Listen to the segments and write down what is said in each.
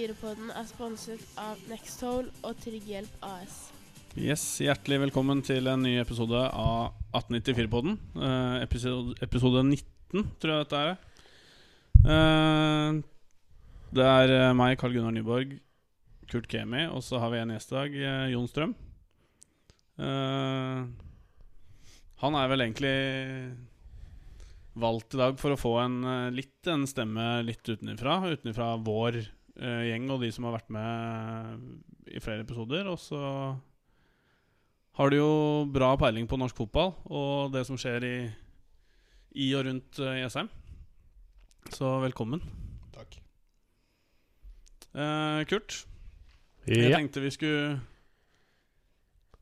1894-podden er sponset av Nextol og Trygghjelp AS. Yes, Hjertelig velkommen til en ny episode av 1894-podden. Eh, episode, episode 19, tror jeg dette er. Eh, det er eh, meg, Carl Gunnar Nyborg, Kurt Kemi, og så har vi en gjest i dag, eh, Jon Strøm. Eh, han er vel egentlig valgt i dag for å få en eh, litt en stemme litt utenfra. Utenfra vår eh, gjeng og de som har vært med i flere episoder. Og så har du jo bra peiling på norsk fotball og det som skjer i, i og rundt uh, Jessheim. Så velkommen. Takk. Uh, Kurt, jeg tenkte vi skulle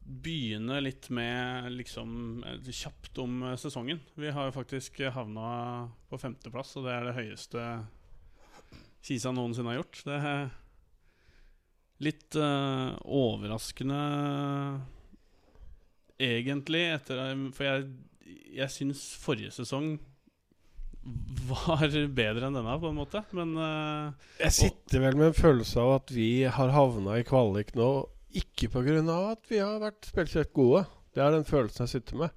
begynne litt med liksom eh, kjapt om eh, sesongen. Vi har jo faktisk havna på femteplass, og det er det høyeste Kisa noensinne har gjort. Det er litt uh, overraskende egentlig, etter For jeg, jeg syns forrige sesong var bedre enn denne, på en måte. Men uh, Jeg sitter vel med en følelse av at vi har havna i kvalik nå, ikke pga. at vi har vært spesielt gode. Det er den følelsen jeg sitter med.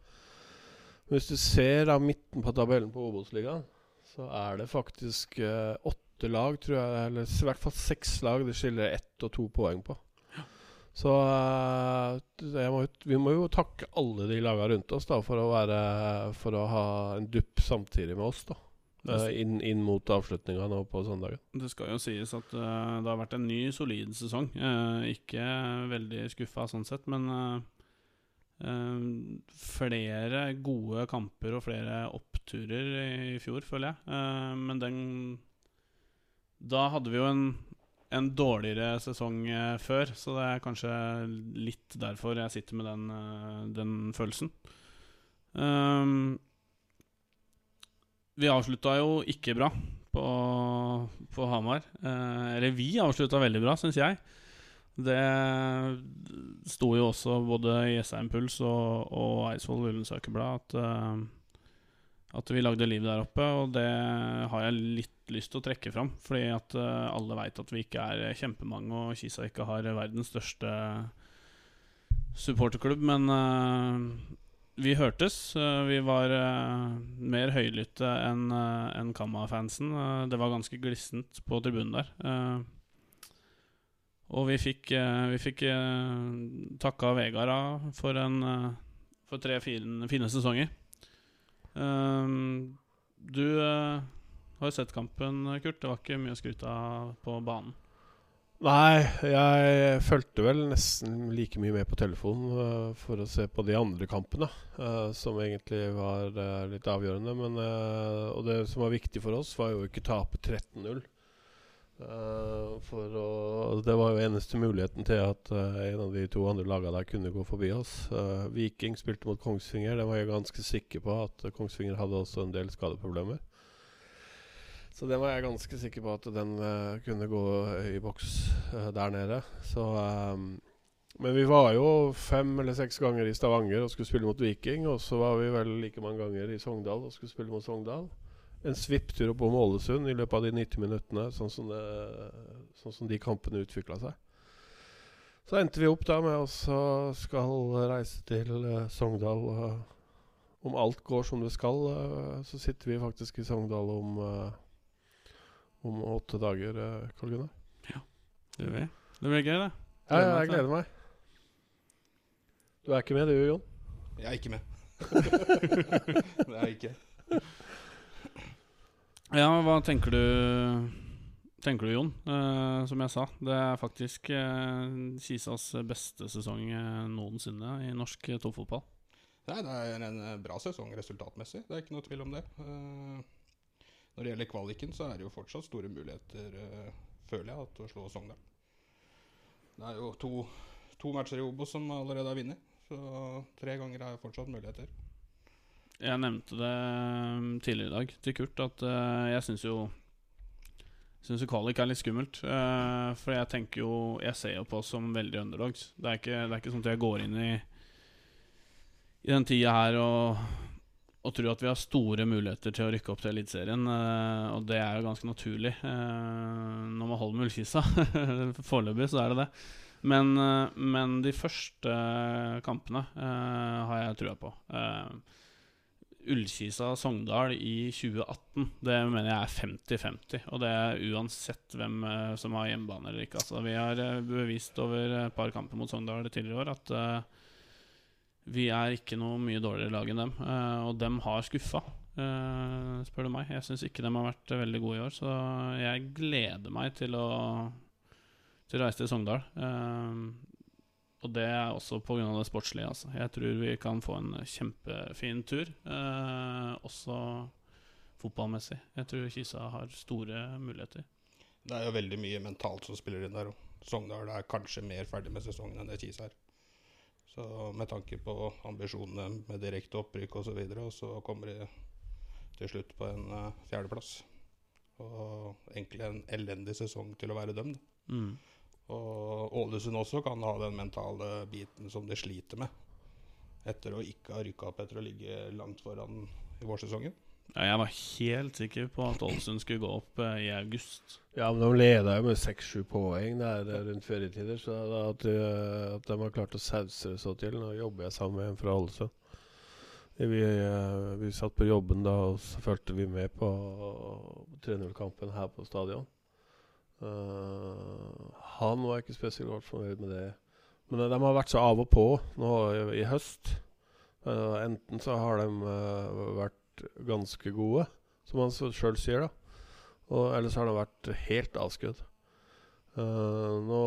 Hvis du ser av midten på tabellen på Obos-ligaen, så er det faktisk eh, åtte lag, tror jeg, eller i hvert fall seks lag det skiller ett og to poeng på. Så eh, må, vi må jo takke alle de lagene rundt oss da for å, være, for å ha en dupp samtidig med oss. da eh, inn, inn mot avslutninga nå på søndagen. Det skal jo sies at uh, det har vært en ny, solid sesong. Uh, ikke veldig skuffa sånn sett, men Uh, flere gode kamper og flere oppturer i, i fjor, føler jeg. Uh, men den Da hadde vi jo en, en dårligere sesong eh, før, så det er kanskje litt derfor jeg sitter med den, eh, den følelsen. Um, vi avslutta jo ikke bra på, på Hamar. Uh, eller vi avslutta veldig bra, syns jeg. Det sto jo også både i Jessheim Puls og, og Eidsvoll Ullens Økeblad at, eh, at vi lagde liv der oppe, og det har jeg litt lyst til å trekke fram. Fordi at eh, alle veit at vi ikke er kjempemange, og Kisa ikke har verdens største supporterklubb, men uh, vi hørtes. eh, Vi var uh, mer høylytte enn uh, en Kamma-fansen. Det var ganske glissent på tribunen der. Og vi fikk, vi fikk takka Vegard for, en, for tre fine, fine sesonger. Eh, du uh, har jo sett kampen, Kurt. Det var ikke mye å skryte av på banen. Nei, jeg fulgte vel nesten like mye med på telefonen uh, for å se på de andre kampene, uh, som egentlig var uh, litt avgjørende. Men, og det som var viktig for oss, var jo ikke tape 13-0. Uh, for å, det var jo eneste muligheten til at uh, en av de to andre lagene der kunne gå forbi oss. Uh, Viking spilte mot Kongsvinger. Den var jeg ganske sikker på at Kongsvinger hadde også en del skadeproblemer. Så den var jeg ganske sikker på at den kunne gå i boks der nede. Så um, Men vi var jo fem eller seks ganger i Stavanger og skulle spille mot Viking. Og så var vi vel like mange ganger i Sogndal og skulle spille mot Sogndal. En svipptur opp om Ålesund i løpet av de 90 minuttene, sånn som, det, sånn som de kampene utvikla seg. Så endte vi opp da med å skal reise til uh, Sogndal. Uh, om alt går som det skal, uh, så sitter vi faktisk i Sogndal om om åtte dager, Karl Gunnar. Det blir, det blir gøy, det. Ja, ja, jeg gleder meg. Du er ikke med, du, Jon? Jeg er ikke med. det er jeg ikke. Ja, hva tenker du Tenker du, Jon? Eh, som jeg sa, det er faktisk uh, Kisas beste sesong eh, noensinne i norsk uh, toppfotball. Nei, det er en eh, bra sesong resultatmessig. Det er ikke noe tvil om det. Eh, når det gjelder kvaliken, så er det jo fortsatt store muligheter, eh, føler jeg, til å slå Sogndal. Det er jo to, to matcher i Obos som allerede er vunnet. Så tre ganger er fortsatt muligheter. Jeg nevnte det mm, tidligere i dag til Kurt at uh, jeg syns jo Syns jo kvalik er litt skummelt. Uh, for jeg tenker jo Jeg ser jo på oss som veldig underdogs. Det er ikke, det er ikke sånn at jeg går inn i I den tida her og og tror at vi har store muligheter til å rykke opp til Eliteserien. eh, og det er jo ganske naturlig eh, når man holder med Ullkisa. Foreløpig så er det det. Men, eh, men de første kampene eh, har jeg trua på. Uh, Ullkisa-Sogndal i 2018, det mener jeg er 50-50. Og det er uansett hvem eh, som har hjemmebane eller ikke. Altså, vi har eh, bevist over et par kamper mot Sogndal tidligere i år at uh, vi er ikke noe mye dårligere lag enn dem. Uh, og dem har skuffa, uh, spør du meg. Jeg syns ikke dem har vært veldig gode i år, så jeg gleder meg til å, til å reise til Sogndal. Og det er også pga. det sportslige. Altså. Jeg tror vi kan få en kjempefin tur, eh, også fotballmessig. Jeg tror Kisa har store muligheter. Det er jo veldig mye mentalt som spiller inn der. Og Sogndal er kanskje mer ferdig med sesongen enn det Kisa er. Så med tanke på ambisjonene med direkte opprykk osv., og, så videre, og så kommer de til slutt på en uh, fjerdeplass. Og egentlig en elendig sesong til å være dem. Da. Mm. Og Ålesund også kan ha den mentale biten som de sliter med. Etter å ikke ha rykka opp etter å ligge langt foran i vårsesongen. Ja, jeg var helt sikker på at Ålesund skulle gå opp eh, i august. Ja, men de leda jo med seks-sju poeng der eh, rundt ferietider. Så da at, de, at de har klart å sause det så til Nå jobber jeg sammen med en fra Ålesund. Vi, uh, vi satt på jobben da, og så fulgte vi med på 3-0-kampen her på stadion. Eh, han var ikke spesielt godt fornøyd med det. Men de har vært så av og på nå i, høst. Eh, enten så har de eh, vært ganske gode, som han sjøl sier, da. Og ellers har de vært helt avskudd. Uh, nå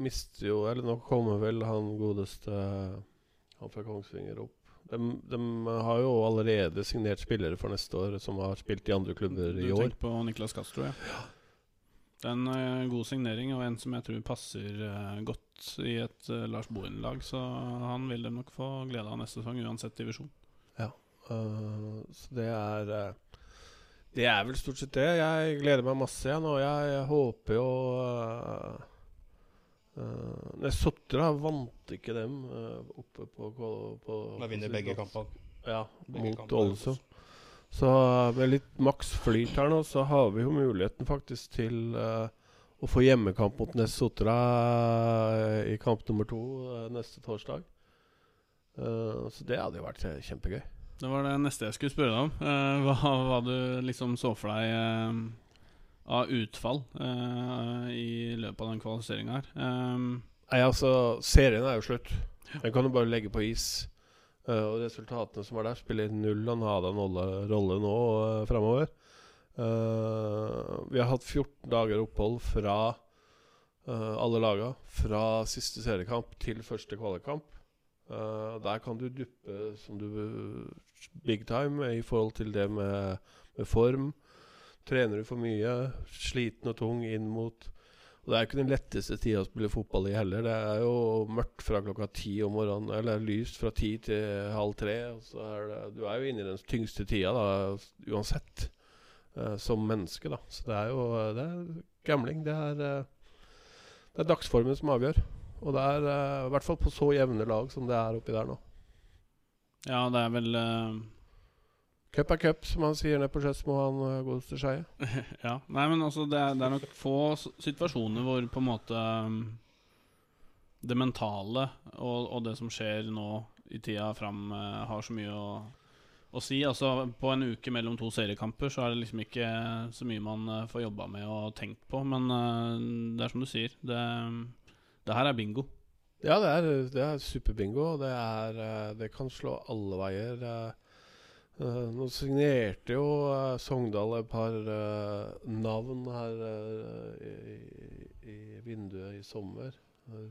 mister jo Eller nå kommer vel han godeste Han fra Kongsvinger opp. De, de har jo allerede signert spillere for neste år som har spilt i andre klubber Du i år. tenker på Niklas Castro, ja. Det er en eh, god signering, og en som jeg tror passer eh, godt i et eh, Lars Bohin-lag. Så han vil dem nok få glede av neste sesong, uansett divisjon. Eh, så det er Det er vel stort sett det. Jeg gleder meg masse igjen, og jeg, jeg håper jo uh, uh, Sotra vant ikke dem oppe på, på, på De vinner begge kampene. Ja, Begge mot. Ålesund. Så med litt maks flyt her nå, så har vi jo muligheten faktisk til uh, å få hjemmekamp mot Nessotra uh, i kamp nummer to uh, neste torsdag. Så det hadde jo vært eh, kjempegøy. Det var det neste jeg skulle spørre deg om. Eh, hva, hva du liksom så for deg eh, av utfall eh, i løpet av den kvalifiseringa her. Nei, altså, serien er jo slutt. Den kan du bare legge på is. Eh, og resultatene som var der, spiller null og nada rolle nå uh, framover. Uh, vi har hatt 14 dager opphold fra eh, alle laga. Fra siste seriekamp til første kvalikkamp. Eh, der kan du duppe som du big time i forhold til det med, med form. Trener du for mye, sliten og tung inn mot og Det er jo ikke den letteste tida å spille fotball i heller. Det er jo mørkt fra klokka ti om morgenen, eller lyst fra ti til halv tre. Er det, du er jo inne i den tyngste tida da, uansett, uh, som menneske. da Så det er jo det er gambling. Det er, uh, det er dagsformen som avgjør. Og det er uh, i hvert fall på så jevne lag som det er oppi der nå. ja, det er vel eh, Cup er cup, som han sier nede på Skedsmo, han eh, godeste Skeie. Ja. Nei, men altså, det er, det er nok få situasjoner hvor på en måte um, det mentale og, og det som skjer nå i tida fram, eh, har så mye å, å si. Altså, på en uke mellom to seriekamper så er det liksom ikke så mye man eh, får jobba med og tenkt på. Men det er som du sier, det, det her er bingo. Ja, det er, det er superbingo. og Det, er, det kan slå alle veier. Eh, nå signerte jo uh, Sogndal et par uh, navn her i, i vinduet i sommer.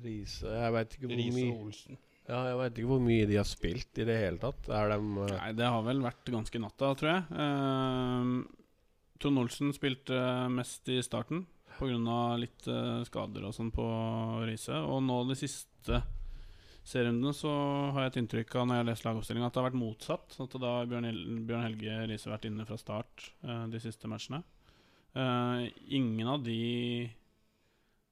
Riise Jeg veit ikke hvor mye Olsen. Ja, jeg vet ikke hvor mye de har spilt i det hele tatt. De Nei, det har vel vært ganske natta, tror jeg. Uh, Trond Olsen spilte mest i starten pga. litt skader og sånn på Riise. Og nå det siste serierundene så har jeg et inntrykk av når jeg har lest lagoppstillingen at det har vært motsatt. At da har Bjørn, Bjørn Helge Riise vært inne fra start uh, de siste matchene. Uh, ingen av de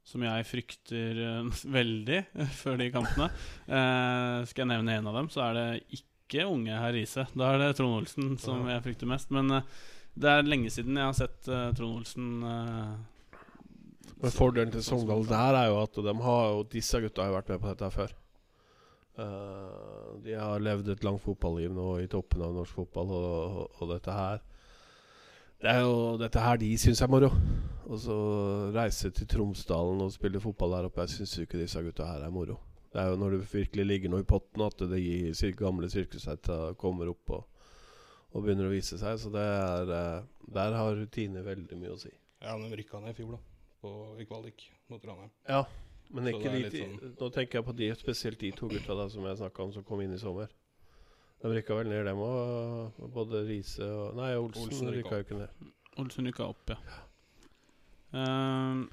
som jeg frykter eh, veldig før de kampene. Skal jeg nevne en av dem, så er det ikke unge herr Riise. Da er det Trond Olsen som jeg frykter mest. Men det er lenge siden jeg har sett Trond Olsen Men fordelen til Sogndal der er jo at de har og disse gutta har jo vært med på dette før. Eh, de har levd et langt fotballiv nå i toppen av norsk fotball, og, og, og dette her Det er jo dette her de syns er moro. Og så reise til Tromsdalen og spille fotball der oppe. Jeg syns ikke disse gutta her er moro. Det er jo når det virkelig ligger noe i potten at de gamle sirkushetta kommer opp og, og begynner å vise seg. Så det er eh, Der har rutine veldig mye å si. Ja, de rykka ned i fjor, da. På, I kvalik mot Ranheim. Ja, men ikke det de, litt sånn- Nå tenker jeg på de, spesielt de to gutta da, som jeg snakka om, som kom inn i sommer. De rykka vel ned, dem òg. Både Riise og Nei, Olsen, Olsen rykka jo ikke ned. Olsen rykka opp, ja. Um,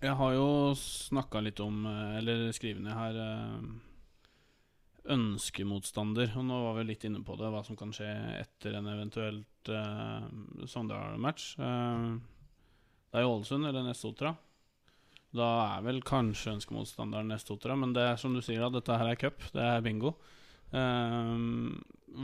jeg har jo snakka litt om, eh, eller skrevet ned her, eh, ønskemotstander. Og nå var vi litt inne på det, hva som kan skje etter en eventuelt uh, Sogndal-match. Eh, det er jo Ålesund eller Nestotra. Da er vel kanskje ønskemotstanderen Nestotra, men det er som du sier, da, dette her er cup. Det er bingo. Uh,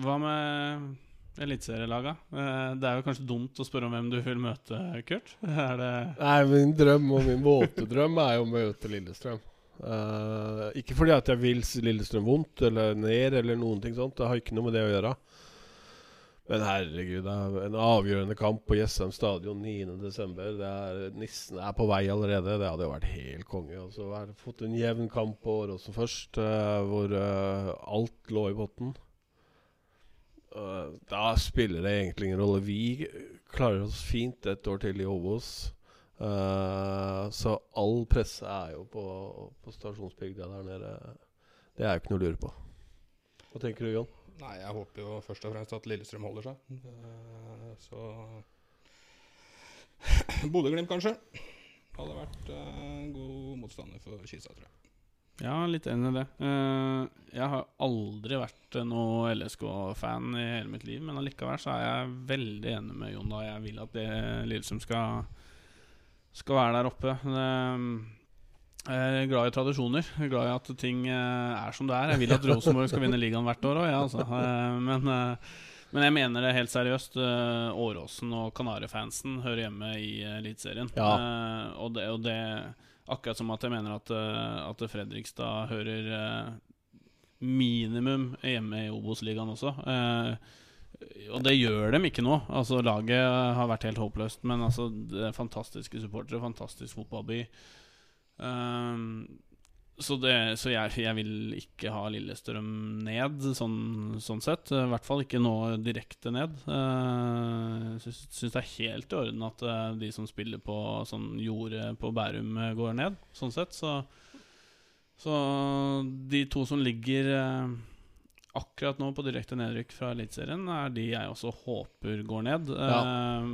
hva med eliteserielaga? Uh, det er jo kanskje dumt å spørre om hvem du vil møte, Kurt. Nei, min drøm og min våte drøm er jo å møte Lillestrøm. Uh, ikke fordi at jeg vil Lillestrøm vondt eller ned eller noen ting sånt. Det har ikke noe med det å gjøre. Men herregud, det er en avgjørende kamp på Jessheim stadion 9.12. Det er Nissen er på vei allerede. Det hadde jo vært helt konge. Og så har fått en jevn kamp på Åråsen først, eh, hvor eh, alt lå i potten. Eh, da spiller det egentlig ingen rolle. Vi klarer oss fint et år til i Obos. Så all presse er jo på, på stasjonsbygda der nede. Det er jo ikke noe å lure på. Hva tenker du, Jon? Nei, jeg håper jo først og fremst at Lillestrøm holder seg. Eh, så Bodø-Glimt, kanskje. Hadde vært eh, en god motstander for Kisa, tror jeg. Ja, litt enig i det. Eh, jeg har aldri vært noe LSK-fan i hele mitt liv, men allikevel så er jeg veldig enig med Jon da. Jeg vil at Lillestrøm skal, skal være der oppe. Det, jeg er glad i tradisjoner. Jeg er glad i at ting eh, er som det er. Jeg vil at Rosenborg skal vinne ligaen hvert år òg, ja, altså. Eh, men, eh, men jeg mener det helt seriøst. Eh, Åråsen og Kanarifansen hører hjemme i eh, Eliteserien. Ja. Eh, og, det, og det Akkurat som at jeg mener at, eh, at Fredrikstad hører eh, minimum hjemme i Obos-ligaen også. Eh, og det gjør dem ikke nå. Altså Laget har vært helt håpløst, men altså, det er fantastiske supportere, fantastisk fotballby. Um, så det, så jeg, jeg vil ikke ha Lillestrøm ned, sånn, sånn sett. I hvert fall ikke nå direkte ned. Uh, syns, det er helt i orden at uh, de som spiller på sånn jordet på Bærum, eh, går ned. Sånn sett. Så, så de to som ligger uh, akkurat nå på direkte nedrykk fra Eliteserien, er de jeg også håper går ned. Eh,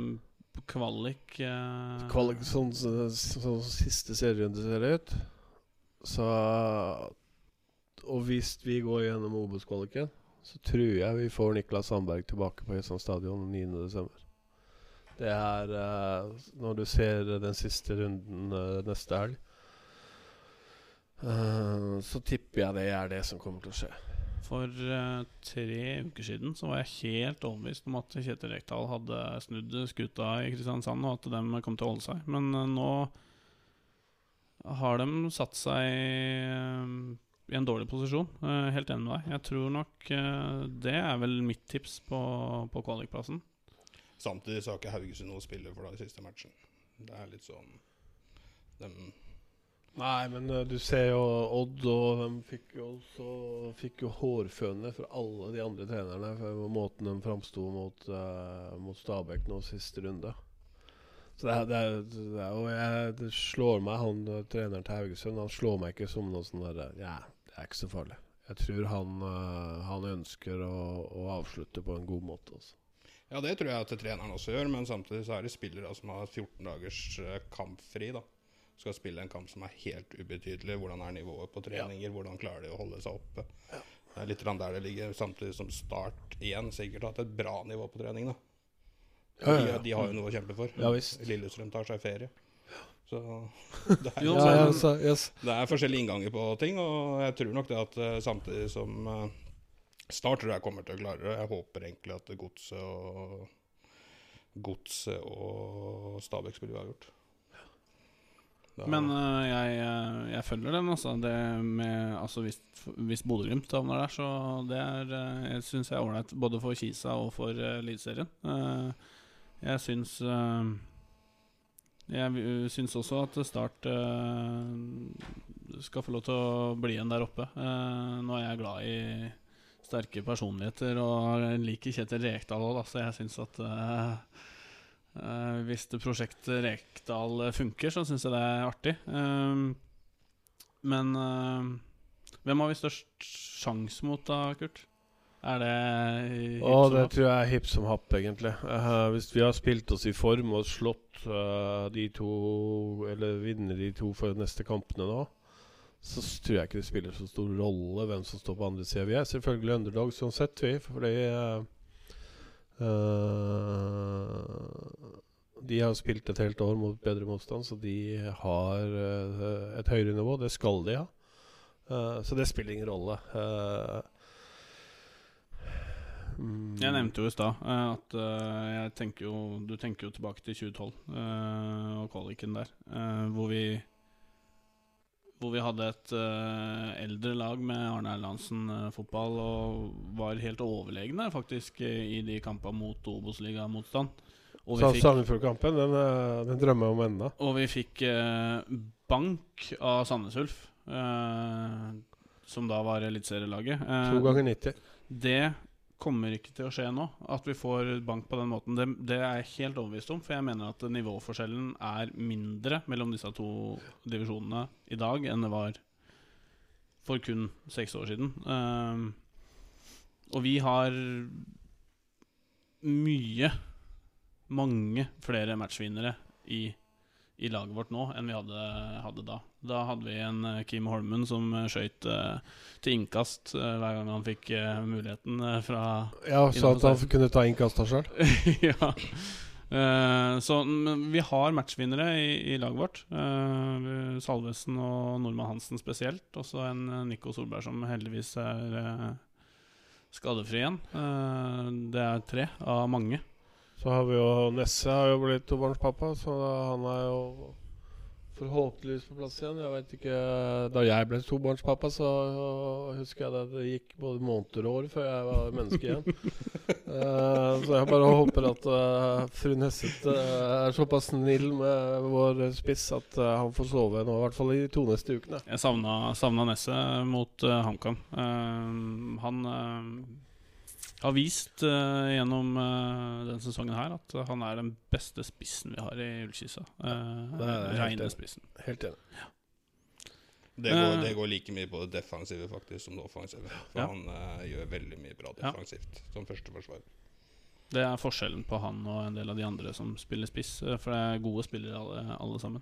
kvalik uh... Kvalik, sånn, sånn, sånn siste serierunde ser ut. Så Og hvis vi går gjennom Obos-kvaliken, så tror jeg vi får Niklas Sandberg tilbake på Jessheim stadion 9.12. Det er uh, Når du ser den siste runden uh, neste helg, så tipper jeg det er det som kommer til å skje. For uh, tre uker siden så var jeg helt overbevist om at Kjetil Rekdal hadde snudd skuta i Kristiansand, og at de kom til å holde seg. Men uh, nå har de satt seg eh, i en dårlig posisjon. Helt enig med deg. Jeg tror nok det er vel mitt tips på, på kvalikplassen. Samtidig så har ikke Haugesund noe å spille for da i siste matchen. Det er litt sånn dem, Nei, men uh, du ser jo Odd, og de fikk jo også Fikk jo hårføne fra alle de andre trenerne for måten de framsto mot, uh, mot Stabæk nå siste runde. Så det, det, det, jeg, det slår meg, han eh, treneren til Haugesund, han slår meg ikke som noe sånn derre Ja, det er ikke så farlig. Jeg tror han, uh, han ønsker å, å avslutte på en god måte. Altså. Ja, det tror jeg at treneren også gjør, men samtidig så er det spillere som har 14 dagers kampfri. da Skal spille en kamp som er helt ubetydelig. Hvordan er nivået på treninger? Hvordan klarer de å holde seg oppe? Det er litt der det ligger, samtidig som Start igjen sikkert har hatt et bra nivå på trening. da Ja, ja, ja. De, de har jo noe å kjempe for. Ja, visst. Lillestrøm tar seg ferie. Så det er, Jo, Ja, ja, så, yes. det er forskjellige innganger på ting, og jeg tror nok det at eh, samtidig som uh, Start tror jeg kommer til å klare det. Jeg håper egentlig at Godset og Godset og Stabæk spiller uavgjort. Da- Men uh, jeg, øh, jeg følger den, altså. Det med, altså hvis hvis Bodø-Glimt havner der, så det er uh, Jeg syns jeg er ålreit både for Kisa og for uh, Eliteserien. Uh, jeg syns Jeg syns også at Start skal få lov til å bli igjen der oppe. Eh, nå er jeg glad i sterke personligheter og liker Kjetil Rekdal òg, så jeg syns at eh, eh, hvis det prosjektet Rekdal funker, så syns jeg det er artig. Uh, men uh, hvem har vi størst sjanse mot da, Kurt? Er det hipp som det tror jeg er hipp som happ, egentlig. Eh, hvis vi har spilt oss i form og slått eh, de to Eller vinner de to for neste kampene nå, så tror jeg ikke det spiller så stor rolle hvem som står på andre sida. Vi er selvfølgelig underdogs uansett, vi. Fordi eh, eh, De har spilt et helt år mot bedre motstand, så de har eh, et høyere nivå. Det skal de ha. Eh, så det spiller ingen rolle. Eh, mm, Jeg nevnte jo i stad eh, at eh, tenker jo Du tenker jo tilbake til 2012 eh, og kvaliken der, eh, hvor vi hvor vi hadde et uh, eldre lag med Arne Erlandsen-fotball og var helt overlegne faktisk i de kampene mot Obos-ligamotstand. Sandefjord-kampen, den, eh, den drømmer jeg om ennå. og vi fikk uh, bank av Sandnes Ulf, som da var eliteserielaget. To ganger 90. det kommer ikke til å skje nå, at vi får bank på den måten. Det, det er jeg helt overbevist om, for jeg mener at nivåforskjellen er mindre mellom disse to divisjonene i dag enn det var for kun seks år siden. Uh, og vi har mye, mange flere matchvinnere i, i laget vårt nå enn vi hadde, hadde da. Da hadde vi en eh, Kim Holmen som uh, skøyt eh, til innkast eh, hver gang han fikk eh, muligheten eh, fra Ja, så at han kunne ta innkasta sjøl. Ja. Eh, så vi har matchvinnere i, i laget vårt. Eh, Salvesen og Nordmann Hansen spesielt. Også en eh, Nico Solberg som heldigvis er eh, skadefri igjen. Eh, det er tre av mange. Så har vi jo Nesse har jo blitt tobarnspappa, så han er jo forhåpentligvis på plass igjen. Jeg vet ikke Da jeg ble tobarnspappa, så husker jeg det, det gikk både måneder og år før jeg var menneske igjen. uh, så jeg bare håper at uh, fru Nesset uh, er såpass snill med vår spiss at han får sove nå, i hvert fall i de to neste ukene. Jeg savna, savna Nesset mot uh, HamKam. Han har vist uh, gjennom uh, denne sesongen her at han er den beste spissen vi har i Ullkisa. Uh, det er Reine spissen. Helt enig. Det går, Eh. det går like mye på det defensive faktisk som det offensive. For Ja. han uh, gjør veldig mye bra Ja. defensivt som førsteforsvarer. Det er forskjellen på han og en del av de andre som spiller spiss, eh, for det er gode spillere alle, alle sammen.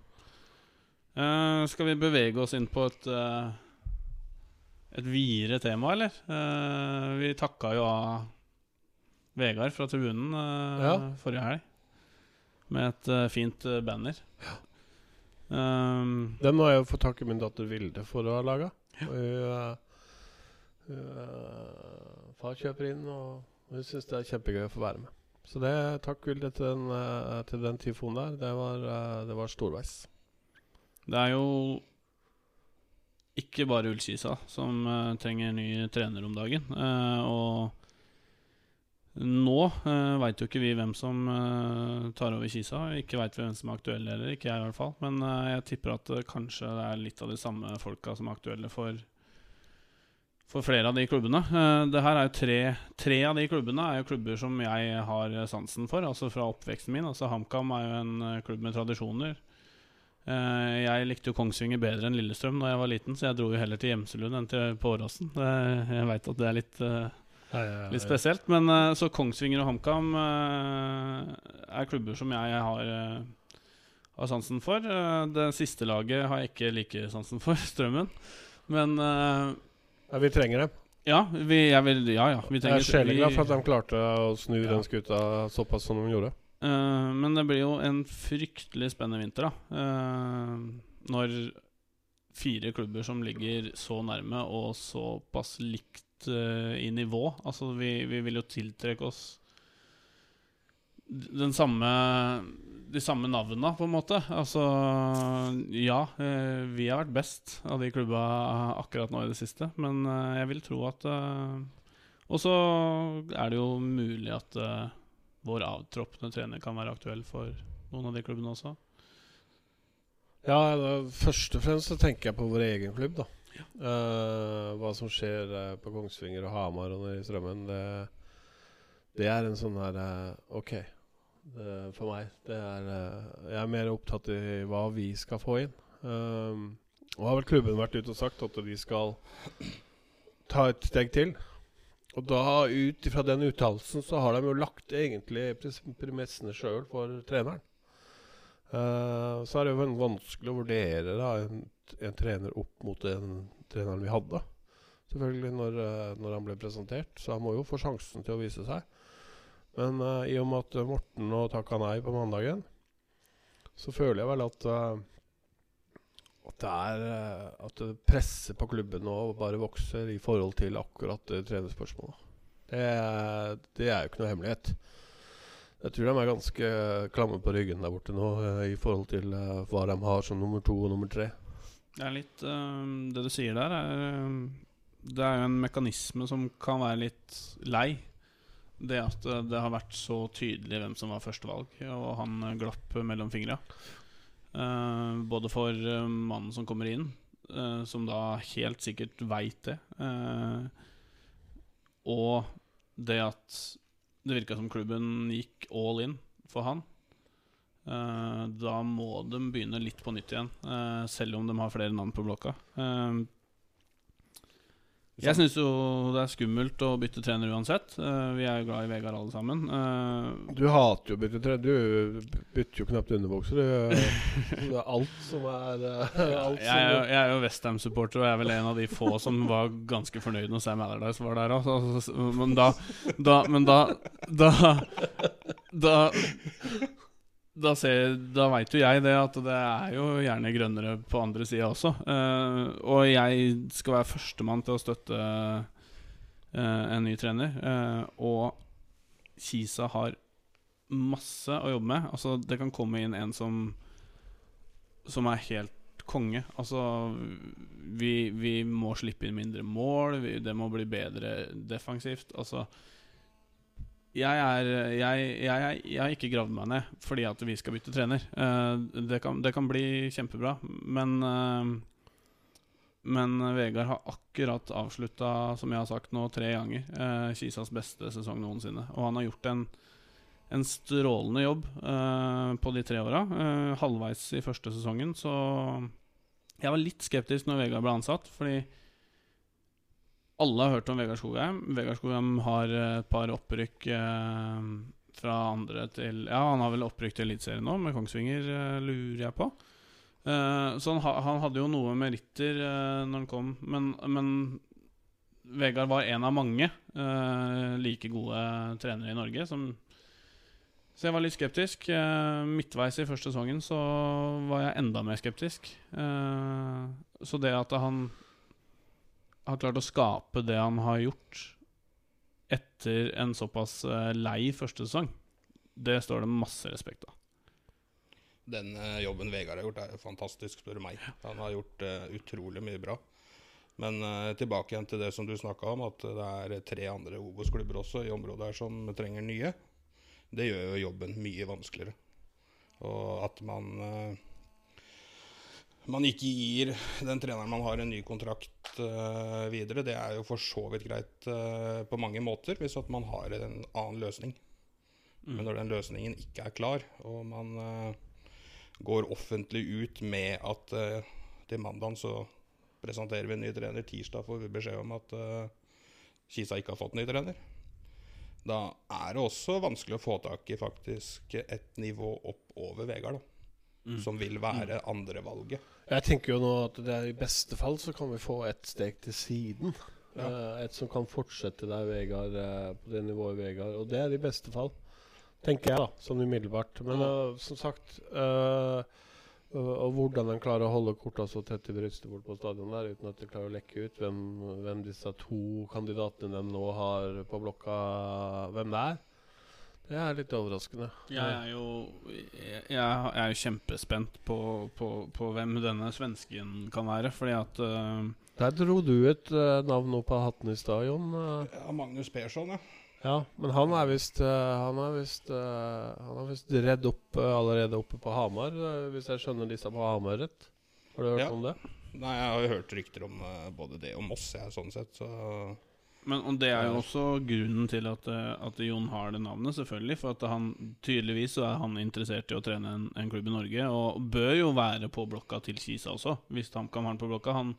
Eh, skal vi bevege oss inn på et eh, et videre tema, eller? Uh, vi takka jo av Vegard fra tribunen uh, Ja. forrige helg med et uh, fint banner. Um, Den må jeg jo få takke min datter Vilde for å ha laga. Far kjøper inn, og hun syns det er kjempegøy å få være med. Så det takk Vilde til den, til den tyfonen der. Det var, det var storveis. Det er jo ikke bare Ullkisa som uh, trenger ny trener om dagen. Uh, og nå uh, veit jo ikke vi hvem som uh, tar over Kisa. Ikke veit vi hvem som er aktuelle heller, ikke jeg i hvert fall. Men eh, jeg tipper at kanskje det er litt av de samme folka som er aktuelle for for flere av de klubbene. Eh, det her er jo tre, tre av de klubbene er jo klubber som jeg har sansen for, altså fra oppveksten min. Altså HamKam er jo en eh, klubb med tradisjoner. Eh, jeg likte jo Kongsvinger bedre enn Lillestrøm da jeg var liten, så jeg dro jo heller til Gjemselund enn til Påråsen. Åråsen. Jeg veit at det er litt, eh, litt spesielt, men eh, så Kongsvinger og HamKam er klubber som jeg har, har sansen for. Det siste laget har jeg ikke like sansen for, Strømmen. Men Ja, vi trenger dem. ja, vi, jeg vil, ja, ja, vi Jeg er sjeleglad for at de klarte å snu Ja. den skuta såpass som de gjorde. Eh, men det blir jo en fryktelig spennende vinter, da. Uh, når fire klubber som ligger så nærme og såpass likt uh, i nivå Altså, vi, vi vil jo tiltrekke oss den samme de samme navnene, på en måte. Altså Ja, vi har vært best av de klubba akkurat nå i det siste, men jeg vil tro at Og så er det jo mulig at vår avtroppende trener kan være aktuell for noen av de klubbene også. Ja, da, først og fremst så tenker jeg på vår egen klubb, da. Eh, hva som skjer uh, på Kongsvinger og Hamar og i Strømmen, det, det er en sånn her uh, OK. Det, for meg. Det er Jeg er mer opptatt i hva vi skal få inn. Og har vel klubben vært ute og sagt at de skal ta et steg til. Og da, ut ifra den uttalelsen, så har de jo lagt egentlig premissene sjøl for treneren. Uh, så er det jo vanskelig å vurdere da, en, en trener opp mot den treneren vi hadde. Selvfølgelig når, eh, når han ble presentert, så han må jo få sjansen til å vise seg. Men uh, i og med at Morten nå takka nei på mandagen, så føler jeg vel at eh, det er eh, At det presset på klubben nå bare vokser i forhold til akkurat det trenerspørsmålet. Det, det er jo ikke noe hemmelighet. Jeg tror de er ganske klamme på ryggen der borte nå eh, i forhold til eh, hva de har som nummer to og nummer tre. Det er litt eh, Det du sier der, er Det er jo en mekanisme som kan være litt lei. Det at det har vært så tydelig hvem som var førstevalg, og han glapp mellom fingra. Eh, både for eh, mannen som kommer inn, eh, som da helt sikkert veit det, og det at det virka som klubben gikk all in for han. Da må de begynne litt på nytt igjen, selv om de har flere navn på blokka. Jeg syns jo det er skummelt å bytte trener uansett. Eh, vi er jo glad i Vegard alle sammen. Eh, Du hater jo å bytte trener. Du bytter jo knapt underbukser. du. Alt som er eh, alt jeg, er jo- jeg er jo Westham-supporter og jeg er vel en av de få som var ganske fornøyd når Sam Allardyce var der òg. Men da Da, men da Da, da, da, ser- da veit jo jeg det at det er jo gjerne grønnere på andre sida også. Uh, og jeg skal være førstemann til å støtte uh, en ny trener. Uh, og Kisa har masse å jobbe med. Altså, det kan komme inn en som Som er helt konge. Altså, vi, vi må slippe inn mindre mål. Vi, det må bli bedre defensivt. Altså jeg, er, jeg, jeg, jeg har ikke gravd meg ned fordi at vi skal bytte trener. Eh, det, kan, det kan bli kjempebra, men eh, Men Vegard har akkurat avslutta, som jeg har sagt nå, tre ganger, eh, Kisas beste sesong noensinne. Og han har gjort en, en strålende jobb eh, på de tre åra. Eh, halvveis i første sesongen, så jeg var litt skeptisk når Vegard ble ansatt, fordi alle har hørt om Vegard Skogheim. Vegard Skogheim har et par opprykk eh, fra andre til Ja, han har vel opprykk til Eliteserien nå, med Kongsvinger, eh, lurer jeg på. Eh, så han, ha, han hadde jo noe meritter eh, når han kom, men, men Vegard var en av mange eh, like gode trenere i Norge som Så jeg var litt skeptisk. Eh, midtveis i første sesongen så var jeg enda mer skeptisk. Eh, så det at han har klart å skape det han har gjort etter en såpass eh, lei første sesong, det står det masse respekt av. Den eh, jobben Vegard har gjort, er fantastisk, spør du meg. Han har gjort eh, utrolig mye bra. Men tilbake igjen til det som du snakka om, at det er tre andre Obos-klubber også i området her som trenger nye. Det gjør jo jobben mye vanskeligere. Og at man man ikke gir den treneren man har en ny kontrakt uh, videre, det er jo for så vidt greit uh, på mange måter, hvis at man har en annen løsning. Men når den løsningen ikke er klar, og man uh, går offentlig ut med at til mandag så presenterer vi en ny trener, tirsdag får vi beskjed om at Kisa ikke har fått en ny trener, da er det også vanskelig å få tak i faktisk et nivå opp over Vegard, da. Som vil være andrevalget. Jeg tenker jo nå at det er i beste fall så kan vi få et steg til siden. Ja. Uh, et som kan fortsette der Vegard uh, på det nivået Vegard Og det er i beste fall. Tenker jeg, da. Sånn umiddelbart. Men uh, som sagt og, og hvordan en klarer å holde korta så tett i brystet bort på stadion der uten at de klarer å lekke ut hvem, hvem disse to kandidatene de nå har på blokka, hvem det er, det er litt overraskende. Jeg er jo, jeg, jeg er jo kjempespent på, på, på hvem denne svensken kan være, fordi at uh, Der dro du et uh, navn opp av hatten i stad, Jon. Ja, Magnus Persson, ja. Ja, men han er visst øh, Han er visst Han visst redd opp allerede oppe på Hamar, hvis jeg skjønner disse på Hamar rett. Har du hørt Ja. om det? Nei, jeg har jo hørt rykter om eh, både det og Moss, jeg, sånn sett. Så Men og det er jo også grunnen til at, eh, at Jon har det navnet, selvfølgelig. For at han tydeligvis så er han interessert i å trene en, en klubb i Norge, og bør jo være på blokka til Kisa også, hvis HamKam har han på blokka. Han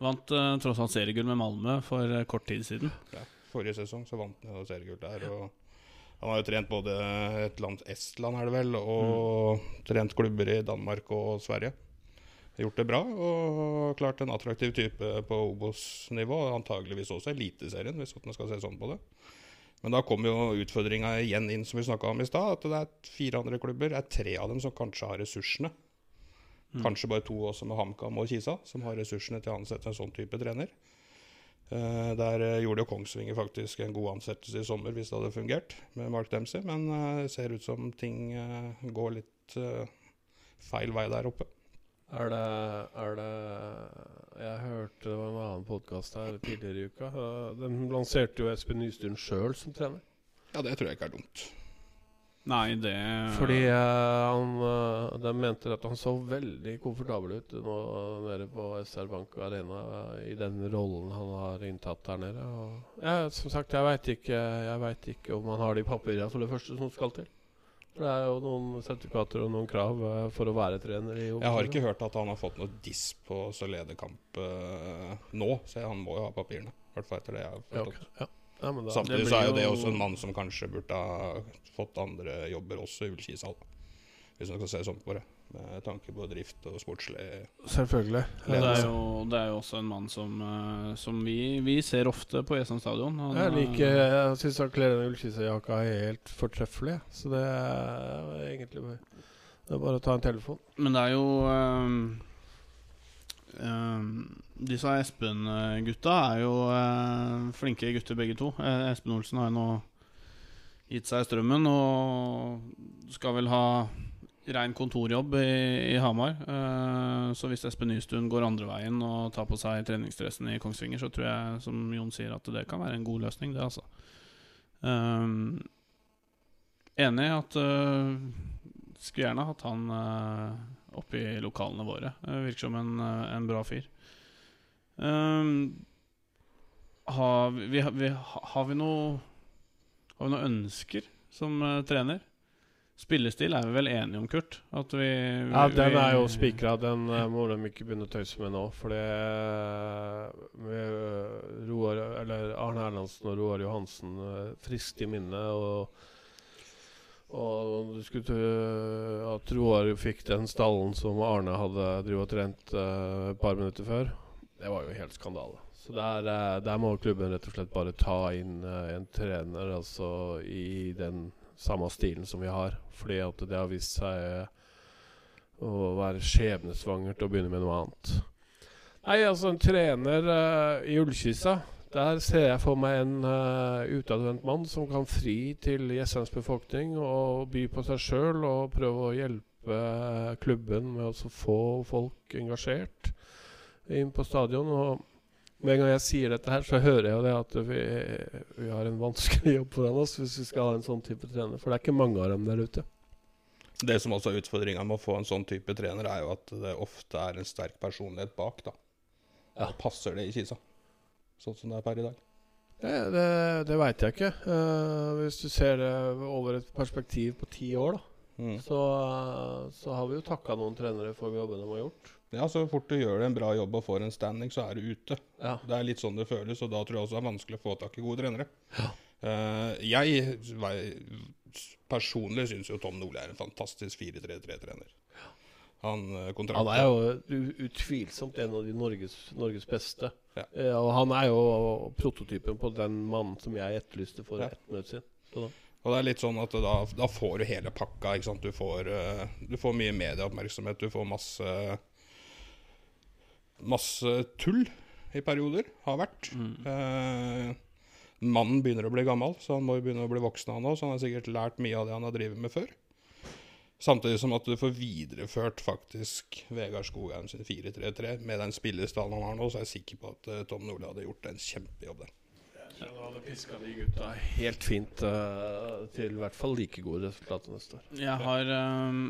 vant uh, tross alt seriegull med Malmö for uh, kort tid siden. ja, forrige sesong så vant han seriegull der. Og han har jo trent både et land, Estland er det vel, og trent klubber i Danmark og Sverige. Gjort det bra og klart en attraktiv type på Obos-nivå. Antageligvis også Eliteserien, hvis man skal se sånn på det. Men da kommer jo utfordringa igjen inn, som vi snakka om i stad. At det er fire andre klubber. Det er tre av dem som kanskje har ressursene. Kanskje bare to også med HamKam og Kisa, som har ressursene til å ansette en sånn type trener. Eh, der eh, gjorde jo Kongsvinger faktisk en god ansettelse i sommer, hvis det hadde fungert, med Mark Dempsey. Men eh, det ser ut som ting eh, går litt eh, feil vei der oppe. Er det, er det Jeg hørte det var en annen podkast her tidligere i uka. Den lanserte jo Espen Nystuen sjøl som trener. Ja, det tror jeg ikke er dumt. Nei, det Fordi uh, han uh, de mente at han så veldig komfortabel ut nå nede på SR Bank Arena uh, i den rollen han har inntatt der nede. Og, ja, som sagt, jeg veit ikke, jeg vet ikke om han har de papirene for det første som skal til. For det er jo noen sertifikater og noen krav eh, for å være trener i Jeg har ikke hørt at han har fått noe diss på Solede-kamp eh, nå, så han må jo ha papirene. I hvert fall etter det jeg har ja, okay. ja. Ja, men da, Samtidig Det så er jo det også en mann som kanskje burde ha fått andre jobber også i Ullkisa. Hvis man skal se sånn på det. Med tanke på drift og sportslig. Selvfølgelig. det er, jo, det er jo også en mann som, eh, som vi, vi ser ofte på Esam stadion. Han, Jeg eh, liker Jeg syns han kler den ullkissejakka helt fortreffelig. Så det er egentlig bare, det er bare å ta en telefon. Men det er jo um, ehm, Disse Espen-gutta er jo uh, flinke gutter begge to. Eh, Espen Olsen har jo nå gitt seg strømmen og skal vel ha rein kontorjobb i, i Hamar. Uh, så hvis Espen Nystuen går andre veien og tar på seg treningsdressen i Kongsvinger, så tror jeg, som Jon sier, at det kan være en god løsning, det, altså. Um, enig at uh, skulle gjerne hatt han uh, oppe i lokalene våre. Uh, virker som en, en bra fyr. Um, har, vi, vi, har vi noe Har vi noe ønsker som trener? Spillestil er vi vel enige om, Kurt? At vi, Ja, den er jo vi- spikra. Den eh, må de ikke begynne å tøyse med nå. For eh, eh, Roar Eller Arne Erlandsen og Roar Johansen friskt i minne. Og, og du skulle tro at Roar fikk den stallen som Arne hadde drivet og trent et par minutter før. Det var jo helt skandale. Så der, der må klubben rett og slett bare ta inn en trener altså i den samme stilen som vi har. Fordi at det har vist seg å være skjebnesvangert å begynne med noe annet. Nei, altså en trener uh, i ullkyssa Der ser jeg for meg en uh, utadvendt mann som kan fri til Jessens befolkning og by på seg sjøl og prøve å hjelpe eh, klubben med å få folk engasjert inn på stadion. Og en gang jeg sier dette her, så hører jeg jo det at vi, vi har en vanskelig jobb foran oss hvis vi skal ha en sånn type trener. For det er ikke mange av dem der ute. Det som også er utfordringa med å få en sånn type trener, er jo at det ofte er en sterk personlighet bak. da. Ja. Passer det i Kisa? Sånn som det er per i dag. Det, det, det veit jeg ikke. Uh, hvis du ser det over et perspektiv på ti år, da, Mm. så, så har vi jo takka noen trenere for jobben de har gjort. Ja, så fort du gjør det en bra jobb og får en standing, så er du ute. Ja. Det er litt sånn det føles, og da tror jeg også det er vanskelig å få tak i gode trenere. Eh, jeg personlig syns jo Tom Nordli er en fantastisk 4-3-3-trener. Han eh, Han er jo utvilsomt en av de Norges, Norges beste. Ja. Eh, og han er jo prototypen på den mannen som jeg etterlyste for Ja. ett minutt siden. Så da. Og det er litt sånn at da, da får du hele pakka. Ikke sant? Du, får, du får mye medieoppmerksomhet, du får masse Masse tull i perioder. Har vært. Eh, mannen begynner å bli gammel, så han må jo begynne å bli voksen han òg. Så han har sikkert lært mye av det han har drevet med før. Samtidig som at du får videreført faktisk Vegard Skogheim sin 4-3-3 med den spillestallen han har nå, så er jeg sikker på at uh, Tom Nordli hadde gjort en kjempejobb der. Ja, du hadde piska de gutta helt fint uh, til i hvert fall like gode resultater neste år. Jeg har ehm,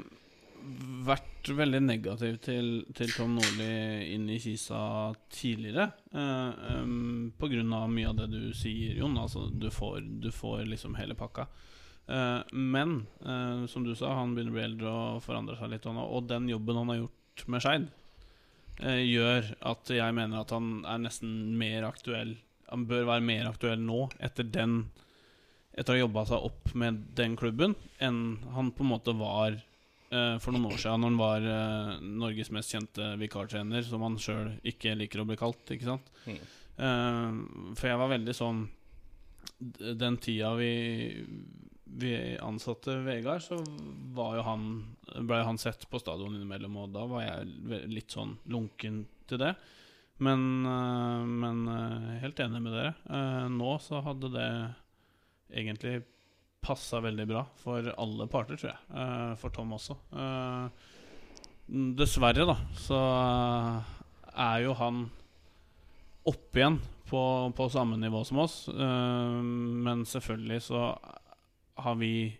vært veldig negativ til, til Tom Nordli inn i Kisa tidligere. Eh, um, på grunn av mye av det du sier, Jon. Altså, du får, du får liksom hele pakka. Eh, men eh, som du sa, han begynner å bli eldre og forandrer seg litt. Og, den jobben han har gjort med Skeid, eh, gjør at jeg mener at han er nesten mer aktuell Han bør være mer aktuell nå, etter den Etter å ha jobba seg opp med den klubben, enn han på en måte var for noen år siden, når han var eh, Norges mest kjente vikartrener, som han sjøl ikke liker å bli kalt. Ikke sant? Mm. Eh, for jeg var veldig sånn Den tida vi, vi ansatte Vegard, så var jo han ble han sett på stadion innimellom, og da var jeg litt sånn lunken til det. Men, eh, men eh, helt enig med dere. Eh, nå så hadde det egentlig passa veldig bra for alle parter, tror jeg. Eh, for Tom også. Eh, dessverre, da, så eh, er jo han opp igjen på, på samme nivå som oss. men selvfølgelig så har vi